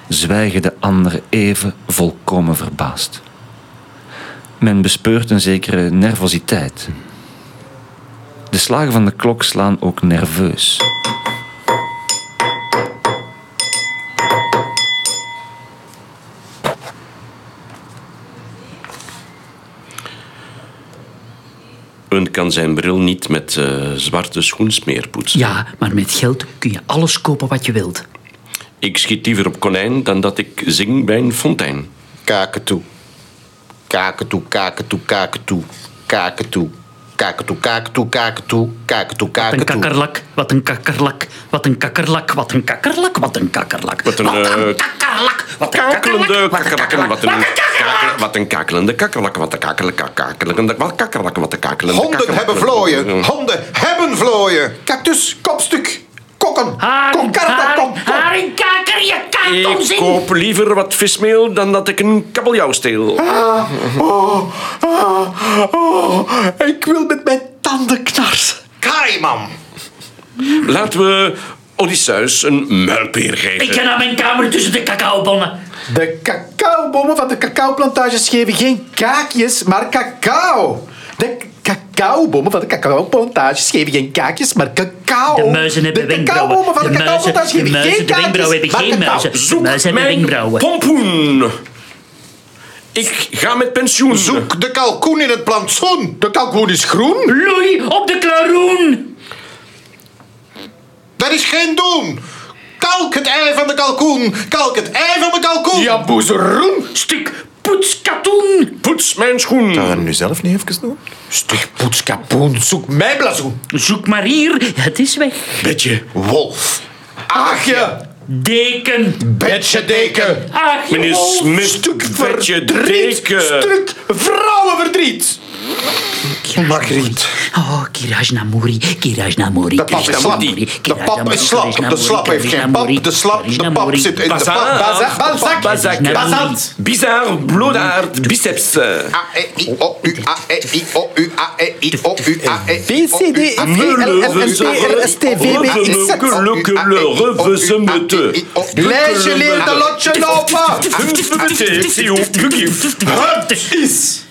Speaker 6: zwijgen de anderen even volkomen verbaasd. Men bespeurt een zekere nervositeit. De slagen van de klok slaan ook nerveus.
Speaker 4: Een kan zijn bril niet met eh, zwarte schoensmeer poetsen.
Speaker 5: Ja, maar met geld kun je alles kopen wat je wilt.
Speaker 4: Ik schiet liever op konijn dan dat ik zing bij een fontein.
Speaker 7: Kaketoe. Kaketoe, kaketoe, kaketoe. Kaketoe. Kaketoe, kaketoe, kaketoe. Kaketoe,
Speaker 5: Wat een
Speaker 7: kaketoe.
Speaker 5: kakkerlak, wat een kakkerlak, wat een kakkerlak, wat een kakkerlak, wat een kakkerlak.
Speaker 4: Wat een,
Speaker 5: Wat
Speaker 4: eh,
Speaker 5: kakkerlak, wat een
Speaker 4: Kakelende
Speaker 5: kakkerlak,
Speaker 4: wat een,
Speaker 5: wat een kakkerlak.
Speaker 4: kakel- wat een kakelende kakkerlakken, wat een wat kakkerlakken, wat een kakelende
Speaker 7: Honden hebben vlooien. Honden hebben vlooien. Cactus, kopstuk, kokken.
Speaker 5: Haring,
Speaker 7: Kom, kom.
Speaker 5: Haringkaker, je kaart ons
Speaker 4: Ik koop liever wat vismeel dan dat ik een kabeljauw steel.
Speaker 3: Oh, oh, oh, ik wil met mijn tanden knarsen.
Speaker 7: Kaiman.
Speaker 4: Laten we Odysseus een muilpeer
Speaker 5: Ik
Speaker 4: geven.
Speaker 5: ga naar mijn kamer tussen de cacaobonnen.
Speaker 3: De cacaobomen van de cacaoplantages geven geen kaakjes, maar cacao. De cacaobomen van de cacaoplantages geven geen kaakjes, maar cacao.
Speaker 5: De muizen hebben
Speaker 3: de
Speaker 5: wenkbrauwen.
Speaker 3: cacaobomen van de,
Speaker 5: De muizen,
Speaker 3: cacaoplantages
Speaker 5: de
Speaker 3: geven
Speaker 5: muizen,
Speaker 3: geen
Speaker 5: de
Speaker 3: kaakjes,
Speaker 5: wenkbrauwen hebben
Speaker 3: maar
Speaker 5: geen
Speaker 3: cacao.
Speaker 5: muizen. De
Speaker 4: Zoek
Speaker 5: muizen hebben wenkbrauwen.
Speaker 4: pompoen. Ik ga met pensioen.
Speaker 7: Zoek de kalkoen in het plantsoen. De kalkoen is groen.
Speaker 5: Loei op de klaroen.
Speaker 7: Dat is geen doen. Kalk het ei van de kalkoen. Kalk het ei van de kalkoen.
Speaker 3: Ja, boezeroen.
Speaker 5: Stuk poetskatoen.
Speaker 4: Poets mijn schoen.
Speaker 2: Ga je dat nu zelf niet even doen?
Speaker 3: Stuk poetskapoen, zoek mijn blazoen.
Speaker 5: Zoek maar hier, het is weg.
Speaker 4: Beetje.
Speaker 7: Wolf.
Speaker 3: Aagje.
Speaker 5: Deken.
Speaker 7: Betje deken.
Speaker 5: Ach, je
Speaker 4: Meneer
Speaker 5: wolf.
Speaker 4: Smit,
Speaker 3: Stuk
Speaker 4: vetje
Speaker 3: verdriet.
Speaker 4: deken.
Speaker 3: Stuk vrouwenverdriet.
Speaker 7: Margriet.
Speaker 5: Oh, Kirajnamuri, Kirajnamuri.
Speaker 7: De pap is slap. De pap is slap. De slap heeft geen pap. De slap, de pap zit in de pap.
Speaker 4: Bazak,
Speaker 7: Bazant.
Speaker 4: Bizar, bloedaard, biceps.
Speaker 7: A, E, I, O, U, A, E, I, O, U, A, E, I, O, U, A, E,
Speaker 3: B, C, D, E, F, G, L, M, N, P, R, S, T, V, W, X, Z.
Speaker 7: Lees je leert de lotje lopen.
Speaker 4: Het is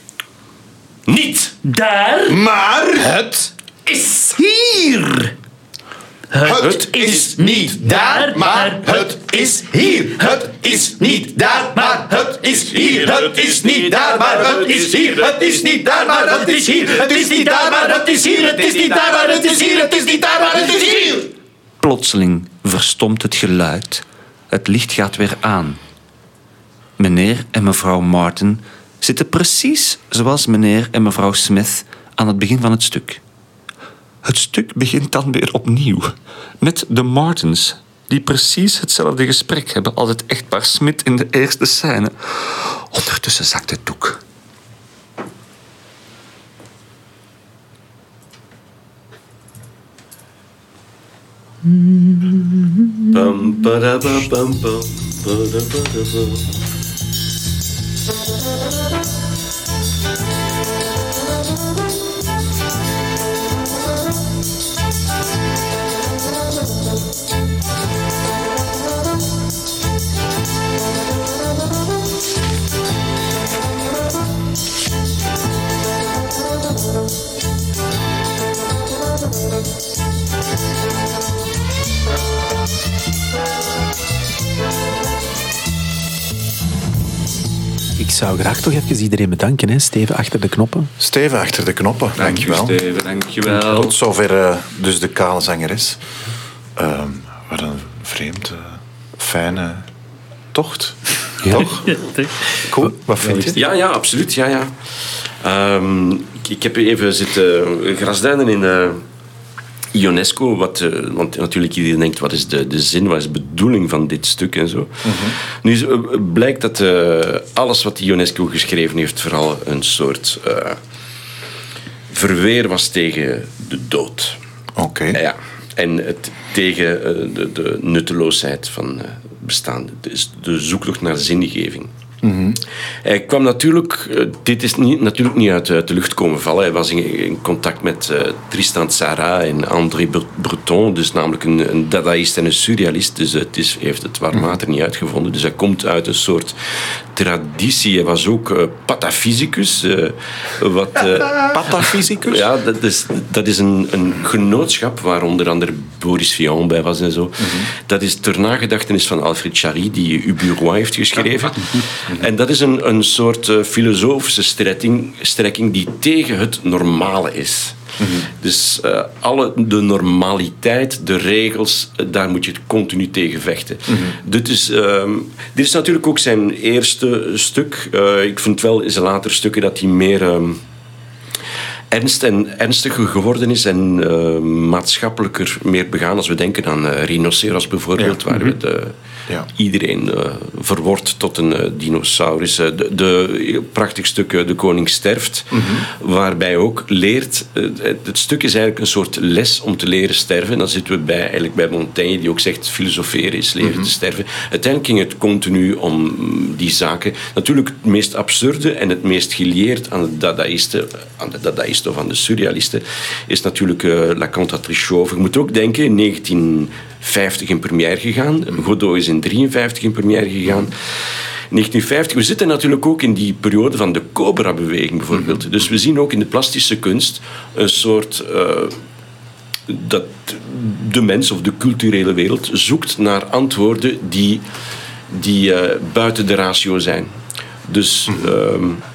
Speaker 4: niet
Speaker 5: Daar,
Speaker 7: Maar
Speaker 4: het is
Speaker 5: hier.
Speaker 7: het is niet daar, maar het is hier. Het is niet daar, maar het is hier. Het is niet daar, maar het is hier. Het is niet daar, maar het is hier. Het is niet daar, maar het is hier. Het is niet daar, maar het is hier. Het is niet daar, maar het is hier.
Speaker 6: Plotseling verstomt het geluid. Het licht gaat weer aan. Meneer en mevrouw Martin zitten precies zoals meneer en mevrouw Smith aan het begin van het stuk. Het stuk begint dan weer opnieuw met de Martins, die precies hetzelfde gesprek hebben als het echtpaar Smith in de eerste scène. Ondertussen zakt het doek.
Speaker 3: Zou graag toch even iedereen bedanken. Hè. Steven achter de knoppen.
Speaker 2: Steven achter de knoppen, dankjewel.
Speaker 6: Steven, dankjewel.
Speaker 2: Tot zover eh, dus de kale zangeres. Ehm wat een vreemd, eh, fijne tocht. Toch? Cool. Wat vind je?
Speaker 4: Ja, ja, absoluut. Ja, ja. Ehm, ik, ik heb even zitten grasduinen in eh, Ionesco. Wat, eh, want natuurlijk iedereen denkt, wat is de, de zin, wat is de bedoeling van dit stuk en zo. Nu is, eh, blijkt dat eh, alles wat Ionesco geschreven heeft vooral een soort eh, verweer was tegen de dood.
Speaker 2: Oké.
Speaker 4: Ja, en het, tegen eh, de, de nutteloosheid van eh, bestaan. Dus de zoektocht naar zingeving. Hij kwam natuurlijk, eh, dit is niet, natuurlijk niet uit, uit de lucht komen vallen. Hij was in, in contact met eh, Tristan Tzara en André Bre- Breton, dus namelijk een, een dadaïst en een surrealist. Dus het is, heeft het warm water niet uitgevonden. Dus hij komt uit een soort traditie. Hij was ook eh, patafysicus. wat,
Speaker 2: Patafysicus?
Speaker 4: ja, dat is, dat is een, een genootschap waar onder andere Boris Vian bij was en zo. Dat is ter nagedachtenis van Alfred Jarry, die Uburois heeft geschreven. En dat is een, een soort eh, filosofische strekking, strekking die tegen het normale is. Dus eh, alle, de normaliteit, de regels, eh, daar moet je continu tegen vechten. dit, is, ehm, dit is natuurlijk ook zijn eerste stuk. Ik vind wel in zijn latere stukken dat hij meer... ehm, ernst en ernstiger geworden is en eh, maatschappelijker meer begaan. Als we denken aan eh, rhinoceros bijvoorbeeld, waar we de,
Speaker 2: Ja.
Speaker 4: iedereen eh, verwordt tot een dinosaurus. De, de prachtig stuk De Koning sterft, waarbij ook leert... het, het stuk is eigenlijk een soort les om te leren sterven. En dan zitten we bij, eigenlijk bij Montaigne, die ook zegt filosoferen is leren te sterven. Uiteindelijk ging het continu om die zaken. Natuurlijk het meest absurde en het meest gelieerd aan de dadaïsten, aan de dadaïsten of aan de surrealisten, is natuurlijk eh, La Cantatrice. Je moet ook denken, in 1950 in première gegaan. Godot is in 1953 in première gegaan. 1950, we zitten natuurlijk ook in die periode van de Cobra-beweging bijvoorbeeld. Dus we zien ook in de plastische kunst een soort... eh, dat de mens of de culturele wereld zoekt naar antwoorden die, die eh, buiten de ratio zijn. Dus ehm, ja, d-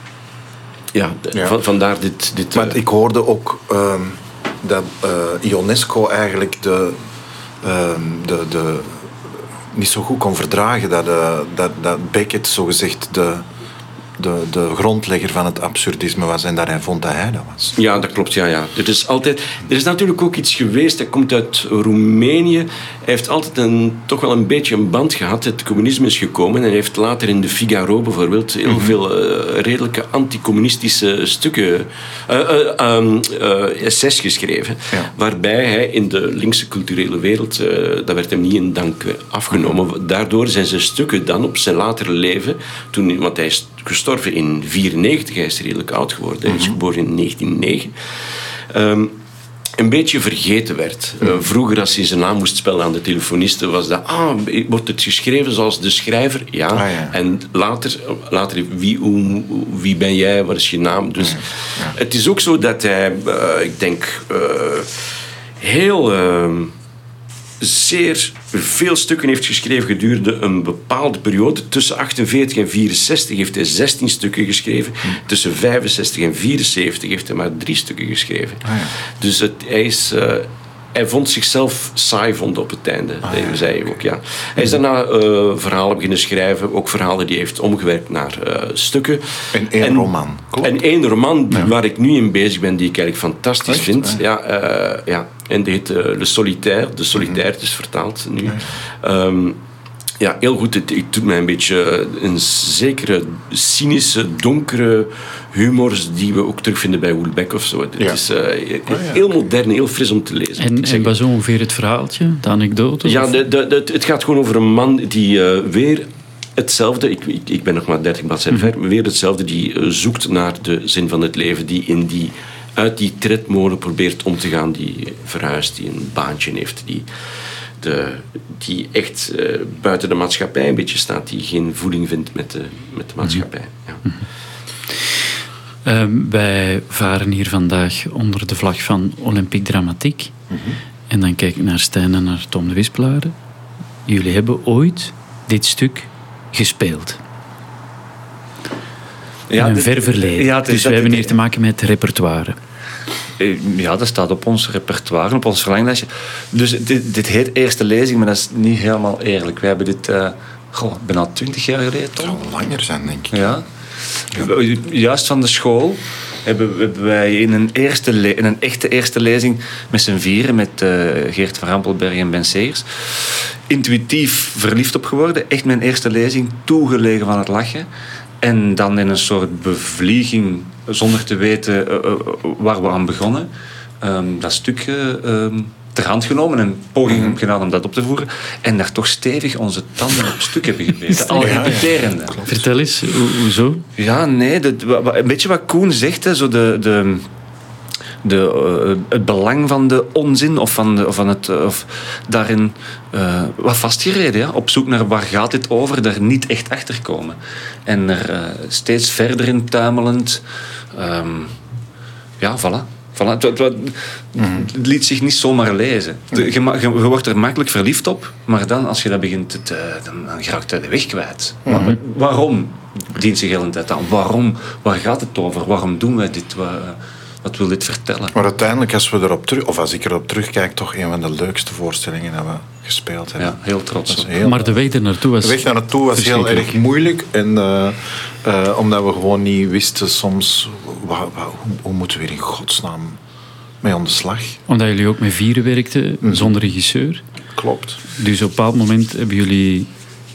Speaker 2: Ja.
Speaker 4: Van, vandaar dit... dit
Speaker 2: Maar
Speaker 4: eh,
Speaker 2: ik hoorde ook ehm, dat eh, Ionesco eigenlijk de, ehm, de, de, niet zo goed kon verdragen dat, eh, dat, dat Beckett zogezegd de, de, de grondlegger van het absurdisme was en dat hij vond dat hij dat was.
Speaker 4: Ja, dat klopt. Ja, ja. Er, is altijd, er is natuurlijk ook iets geweest. Hij komt uit Roemenië. Hij heeft altijd een, toch wel een beetje een band gehad. Het communisme is gekomen. En heeft later in de Figaro bijvoorbeeld heel veel uh, redelijke anticommunistische stukken, uh, uh, essays geschreven.
Speaker 2: Ja.
Speaker 4: Waarbij hij in de linkse culturele wereld, dat werd hem niet in dank afgenomen. Daardoor zijn zijn stukken dan op zijn latere leven, toen, want hij is gestorven in 1994, hij is redelijk oud geworden, hij is geboren in 1909. Ehm, een beetje vergeten werd. Uh, vroeger, als hij zijn naam moest spellen aan de telefoniste, was dat, ah, wordt het geschreven zoals de schrijver? Ja.
Speaker 2: Ah, ja.
Speaker 4: En later, later wie, hoe, wie ben jij, wat is je naam? Dus het is ook zo dat hij, uh, ik denk, uh, heel ehm, zeer veel stukken heeft geschreven gedurende een bepaalde periode. Tussen 48 en 64 heeft hij 16 stukken geschreven. Tussen 65 en 74 heeft hij maar drie stukken geschreven.
Speaker 2: Ah, ja.
Speaker 4: Dus het, hij, is, uh, hij vond zichzelf saai vond op het einde.
Speaker 2: Ah,
Speaker 4: zei hij ook, ja. Hij is daarna uh, verhalen beginnen schrijven. Ook verhalen die hij heeft omgewerkt naar uh, stukken.
Speaker 2: En één roman. Klopt.
Speaker 4: En één roman ja. waar ik nu in bezig ben, die ik eigenlijk fantastisch
Speaker 2: Echt?
Speaker 4: vind. Ja, ja. En die heet Le Solitaire. De Solitaire, is vertaald nu. Um, ja, heel goed. Het, het doet mij een beetje een zekere cynische, donkere humor die we ook terugvinden bij Hoelbeck of zo. Het
Speaker 2: Ja.
Speaker 4: is uh,
Speaker 2: Ah, ja.
Speaker 4: heel modern, heel fris om te lezen.
Speaker 5: En,
Speaker 4: ik
Speaker 5: en was ongeveer het verhaaltje, de anekdote?
Speaker 4: Ja, de, de, de- het gaat gewoon over een man die eh, weer hetzelfde, ik, ik, ik ben nog maar 30 bladzijden ver, maar weer hetzelfde, die eh, zoekt naar de zin van het leven, die in die, uit die tredmolen probeert om te gaan, die verhuist, die een baantje heeft, die, de, die echt eh, buiten de maatschappij een beetje staat, die geen voeding vindt met de, met de maatschappij. Ja.
Speaker 5: Ehm, wij varen hier vandaag onder de vlag van Olympique Dramatiek. En dan kijk ik naar Stijn en naar Tom de Wispelaren. Jullie hebben ooit dit stuk gespeeld. in een
Speaker 6: dit-
Speaker 5: ver verleden.
Speaker 6: Ja,
Speaker 5: dus we hebben hier te maken met repertoire.
Speaker 6: Eh, Ja, dat staat op ons repertoire, op ons verlanglijstje. Dus dit, dit heet eerste lezing, maar dat is niet helemaal eerlijk. Wij hebben dit uh, goh, bijna twintig jaar geleden,
Speaker 2: Het
Speaker 6: Tom.
Speaker 2: zal wel langer zijn, denk ik.
Speaker 6: Ja. Juist van de school hebben, wij in een, eerste in een echte eerste lezing met z'n vieren, met eh, Geert van Rampelberg en Ben Segers, intuïtief verliefd op geworden. Echt mijn eerste lezing, toegelegen van het lachen. En dan in een soort bevlieging, zonder te weten eh, eh, waar we aan begonnen, ehm, dat stukje ehm, ter hand genomen en pogingen gedaan om dat op te voeren. En daar toch stevig onze tanden op stuk hebben gebeten. Al repeterende.
Speaker 5: Vertel eens, ho- hoezo?
Speaker 6: Ja, nee, dat, een beetje wat Koen zegt, hè, zo de, de, de, eh, het belang van de onzin of van, de, of van het, eh, of daarin eh, wat vastgereden. Ja, op zoek naar waar gaat dit over, daar niet echt achter komen. En er steeds verder in tuimelend. ehm, ja, voilà. Voilà. Het, het- het- liet zich niet zomaar lezen. Je, ma- je, je wordt er makkelijk verliefd op, maar dan, als je dat begint, te, dan, dan raakt je de weg kwijt. Wa- Waarom dient zich heel een tijd aan? Waarom? Waar gaat het over? Waarom doen wij dit? Wat, wil dit vertellen?
Speaker 2: Maar uiteindelijk, als we erop terug, of als ik erop terugkijk, toch een van de leukste voorstellingen dat we gespeeld hebben.
Speaker 6: Ja, heel trots
Speaker 2: heel-
Speaker 5: Maar de weg er naartoe was...
Speaker 2: De weg naartoe was heel erg moeilijk. En, eh, eh, omdat we gewoon niet wisten soms... hoe, hoe moeten we hier in godsnaam mee aan de slag?
Speaker 5: Omdat jullie ook met vieren werkten, zonder regisseur.
Speaker 2: Klopt.
Speaker 5: Dus op een bepaald moment hebben jullie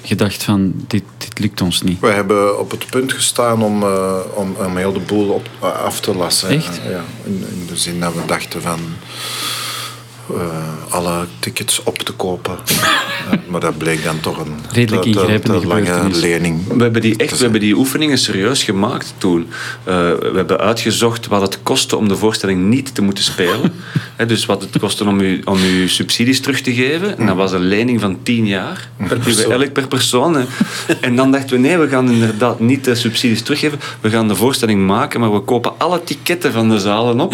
Speaker 5: gedacht van, dit, dit lukt ons niet.
Speaker 2: We hebben op het punt gestaan om, eh, om, om heel de boel op, af te lassen.
Speaker 5: Echt?
Speaker 2: Ja, in, in de zin dat we dachten van... eh, alle tickets op te kopen. Eh, maar dat bleek dan toch een
Speaker 5: Redelijk ingrijpende
Speaker 2: lange lening.
Speaker 6: We hebben, die echt, we hebben die oefeningen serieus gemaakt toen. Eh, we hebben uitgezocht wat het kostte om de voorstelling niet te moeten spelen. Hè, dus wat het kostte om u, om u subsidies terug te geven. En dat was een lening van 10 jaar. Per
Speaker 2: persoon.
Speaker 6: Elk per persoon. En dan dachten we, nee, we gaan inderdaad niet de subsidies teruggeven. We gaan de voorstelling maken, maar we kopen alle ticketten van de zalen op.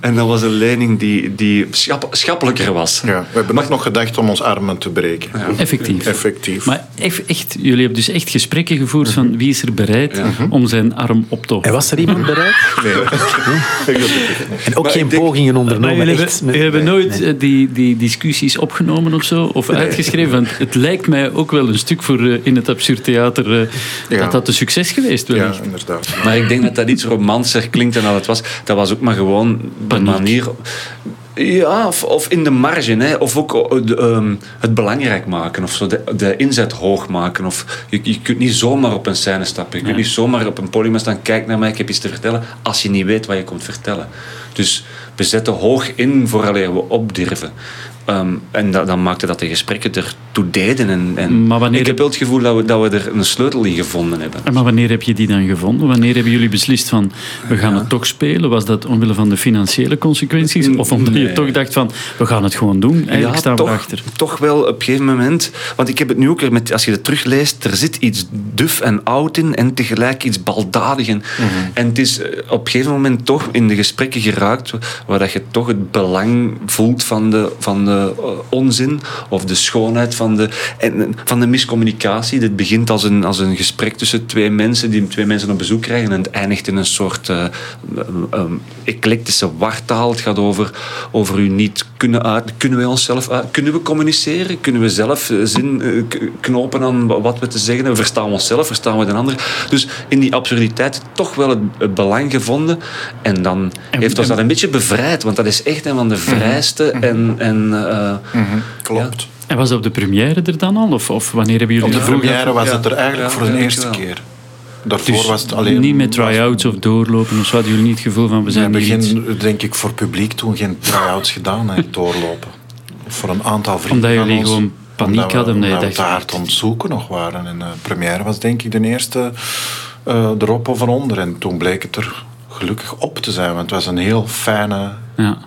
Speaker 6: En dat was een lening die, die schap, schappelijker was.
Speaker 2: Ja, we hebben ook nog gedacht om ons armen te breken. spreken.
Speaker 5: Effectief.
Speaker 2: Effectief.
Speaker 5: Maar echt, jullie hebben dus echt gesprekken gevoerd van wie is er bereid om zijn arm op te
Speaker 3: En
Speaker 5: offeren.
Speaker 3: was er iemand bereid? En ook geen pogingen
Speaker 5: Maar
Speaker 3: ondernomen.
Speaker 5: jullie
Speaker 3: echt,
Speaker 5: hebben, jullie hebben
Speaker 3: nee.
Speaker 5: nooit eh, die, die discussies opgenomen of zo, of uitgeschreven. Want het lijkt mij ook wel een stuk voor eh, in het absurd theater eh,
Speaker 2: Ja.
Speaker 5: dat dat een succes geweest
Speaker 2: ja,
Speaker 5: wellicht.
Speaker 2: inderdaad.
Speaker 6: Maar ik denk dat dat iets romanser klinkt dan dat het was. Dat was ook maar gewoon
Speaker 5: Paniek.
Speaker 6: manier... Ja, of, of in de marge. Hè. Of ook eh, de, ehm, het belangrijk maken. Of zo, de, de inzet hoog maken. Of, je, je kunt niet zomaar op een scène stappen. Je kunt niet zomaar op een podium staan. Kijk naar mij, ik heb iets te vertellen. Als je niet weet wat je komt vertellen. Dus we zetten hoog in vooraleer we opdurven. Ehm, en dan maakte dat de gesprekken ertoe deden. En, en
Speaker 5: Maar wanneer
Speaker 6: ik heb wel het gevoel dat we, dat we er een sleutel in gevonden hebben.
Speaker 5: En Maar wanneer heb je die dan gevonden? Wanneer hebben jullie beslist van we gaan het toch spelen? Was dat omwille van de financiële consequenties? Of omdat je toch dacht van we gaan het gewoon doen? Eigenlijk staan we
Speaker 6: toch,
Speaker 5: erachter.
Speaker 6: toch wel op een gegeven moment. Want ik heb het nu ook weer met, als je het terugleest, er zit iets duf en oud in en tegelijk iets baldadig. En, en het is eh, op een gegeven moment toch in de gesprekken geraakt waar dat je toch het belang voelt van de, van de onzin of de schoonheid van de, en, van de miscommunicatie. Dit begint als een, als een gesprek tussen twee mensen die twee mensen op bezoek krijgen en het eindigt in een soort eh, ehm, eclectische wartaal. Het gaat over, over u niet kunnen uit. Kunnen wij onszelf uit? Kunnen we communiceren? Kunnen we zelf eh, zin eh, knopen aan wa- wat we te zeggen hebben? Verstaan we onszelf? Verstaan we de ander? Dus in die absurditeit toch wel het, het belang gevonden. En dan heeft ons
Speaker 5: en-
Speaker 6: dat een beetje bevrijd. Want dat is echt een van de vrijste en... en eh,
Speaker 2: Klopt.
Speaker 5: En was dat op de première er dan al? Of, of wanneer hebben jullie
Speaker 2: Op de première was het er eigenlijk
Speaker 6: Ja,
Speaker 2: voor de eerste
Speaker 6: wel.
Speaker 2: keer. Daarvoor
Speaker 5: Dus
Speaker 2: was het alleen...
Speaker 5: niet met try-outs of doorlopen of zo? Hadden jullie niet het gevoel van we
Speaker 2: We
Speaker 5: zijn
Speaker 2: hebben
Speaker 5: hier iets-
Speaker 2: geen, denk ik, voor publiek toen geen try-outs gedaan, hè, doorlopen. Voor een aantal vrienden
Speaker 5: Omdat jullie
Speaker 2: ons,
Speaker 5: gewoon paniek
Speaker 2: omdat we-
Speaker 5: hadden, omdat je
Speaker 2: omdat we te hard aan het zoeken nog waren. En de première was denk ik de eerste eh, erop of eronder. En toen bleek het er gelukkig op te zijn, want het was een heel fijne
Speaker 5: Ja.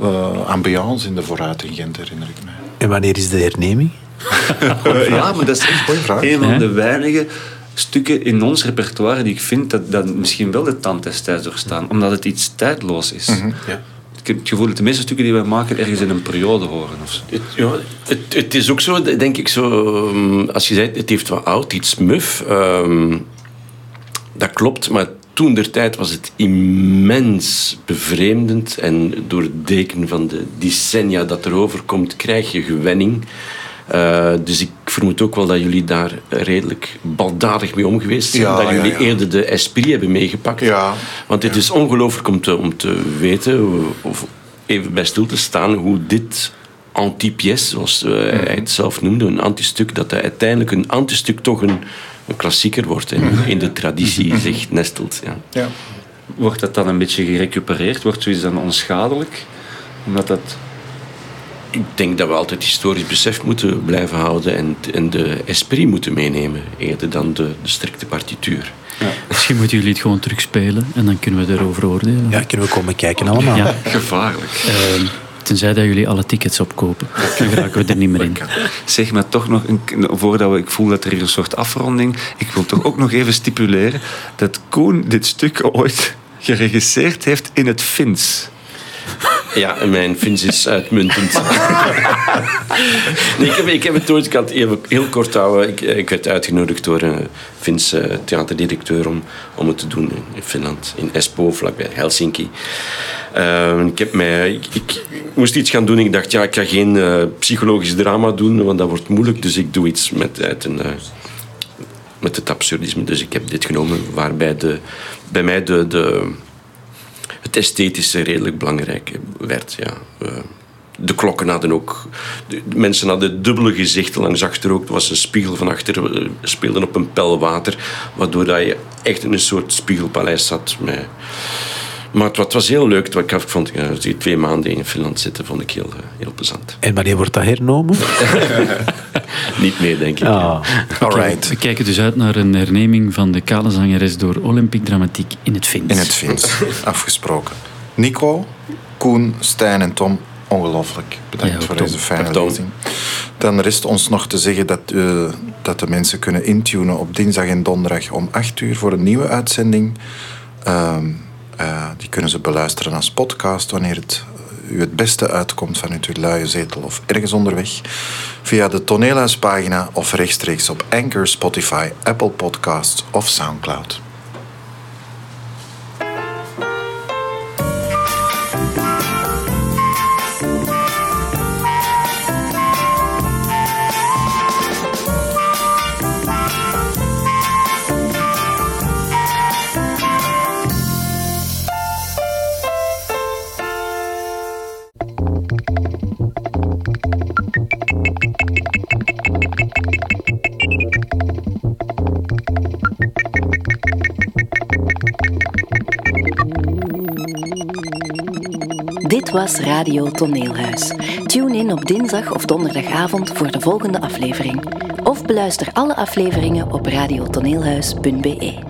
Speaker 2: Eh, ambiance in de vooruit in Gent, herinner ik mij.
Speaker 3: En wanneer is de herneming?
Speaker 6: Ja, maar dat is echt
Speaker 2: Goeie vraag.
Speaker 6: een van de weinige stukken in ons repertoire die ik vind dat, dat misschien wel de tand des tijds doorstaan. Omdat het iets tijdloos is.
Speaker 2: Ja.
Speaker 6: Ik heb het gevoel dat de meeste stukken die wij maken ergens in een periode horen. Of zo.
Speaker 4: Het, ja, het, het is ook zo, denk ik, zo, ehm, als je zei, het heeft wat oud, iets muf. ehm, dat klopt, maar toen der tijd was het immens bevreemdend. En door het deken van de decennia dat erover komt, krijg je gewenning. Eh, dus ik vermoed ook wel dat jullie daar redelijk baldadig mee om geweest zijn.
Speaker 2: Ja,
Speaker 4: dat jullie
Speaker 2: ja.
Speaker 4: eerder de esprit hebben meegepakt.
Speaker 2: Ja.
Speaker 4: Want het is ongelooflijk om te, om te weten, of even bij stil te staan, hoe dit anti-pièce, zoals eh, hij het zelf noemde, een antistuk, dat hij uiteindelijk een antistuk toch een, een klassieker wordt en in de traditie zich nestelt. Ja.
Speaker 2: Ja.
Speaker 6: Wordt dat dan een beetje gerecupereerd? Wordt zoiets dan onschadelijk? Omdat dat...
Speaker 4: Ik denk dat we altijd historisch besef moeten blijven houden en, en de esprit moeten meenemen, eerder dan de, de strikte partituur.
Speaker 5: Misschien moeten jullie het gewoon terugspelen en dan kunnen we erover oordelen.
Speaker 3: Ja, kunnen we komen kijken allemaal.
Speaker 5: Ja.
Speaker 6: Gevaarlijk.
Speaker 5: Ehm, tenzij dat jullie alle tickets opkopen. Dan geraken we er niet meer in.
Speaker 6: Zeg maar toch nog, een, voordat we, ik voel dat er hier een soort afronding... Ik wil toch ook nog even stipuleren dat Koen dit stuk ooit geregisseerd heeft in het Fins.
Speaker 4: Ja, mijn Fins is uitmuntend. nee, ik, heb, ik heb het ooit, ik had het heel, heel kort houden. Ik, ik werd uitgenodigd door een Finse theaterdirecteur om, om het te doen in Finland, in Espoo, vlakbij Helsinki. Eh, ik, heb mij, ik, moest iets gaan doen. Ik dacht, ja, ik ga geen eh, psychologisch drama doen, want dat wordt moeilijk. Dus ik doe iets met, uit een, eh, met het absurdisme. Dus ik heb dit genomen, waarbij de, bij mij de, de, het esthetische redelijk belangrijk werd. Ja. Eh, de klokken hadden ook... De mensen hadden dubbele gezichten langs achter ook. Er was een spiegel van achter. We speelden op een pel water. Waardoor dat je echt in een soort spiegelpaleis zat. Met... Maar het, wa- het was heel leuk. Ik vond die twee maanden in Finland zitten vond ik heel, eh, heel plezant.
Speaker 3: En wanneer wordt dat hernomen?
Speaker 4: Niet meer, denk ik.
Speaker 3: Ah.
Speaker 2: Alright.
Speaker 5: We kijken dus uit naar een herneming van de kale zangeres door Olympic Dramatiek in het Fins.
Speaker 2: In het Fins. Afgesproken. Nico, Koen, Stijn en Tom, ongelooflijk. Bedankt
Speaker 5: Ja,
Speaker 2: voor
Speaker 5: Tom.
Speaker 2: deze fijne lezing. Dan rest ons nog te zeggen dat, eh, dat de mensen kunnen intunen op dinsdag en donderdag om 8 uur voor een nieuwe uitzending. Ehm, eh, die kunnen ze beluisteren als podcast wanneer het u het beste uitkomt vanuit uw luie zetel of ergens onderweg, via de toneelhuispagina of rechtstreeks op Anchor, Spotify, Apple Podcasts of Soundcloud.
Speaker 1: Was Radio Toneelhuis. Tune in op dinsdag of donderdagavond voor de volgende aflevering. Of beluister alle afleveringen op radiotoneelhuis.be.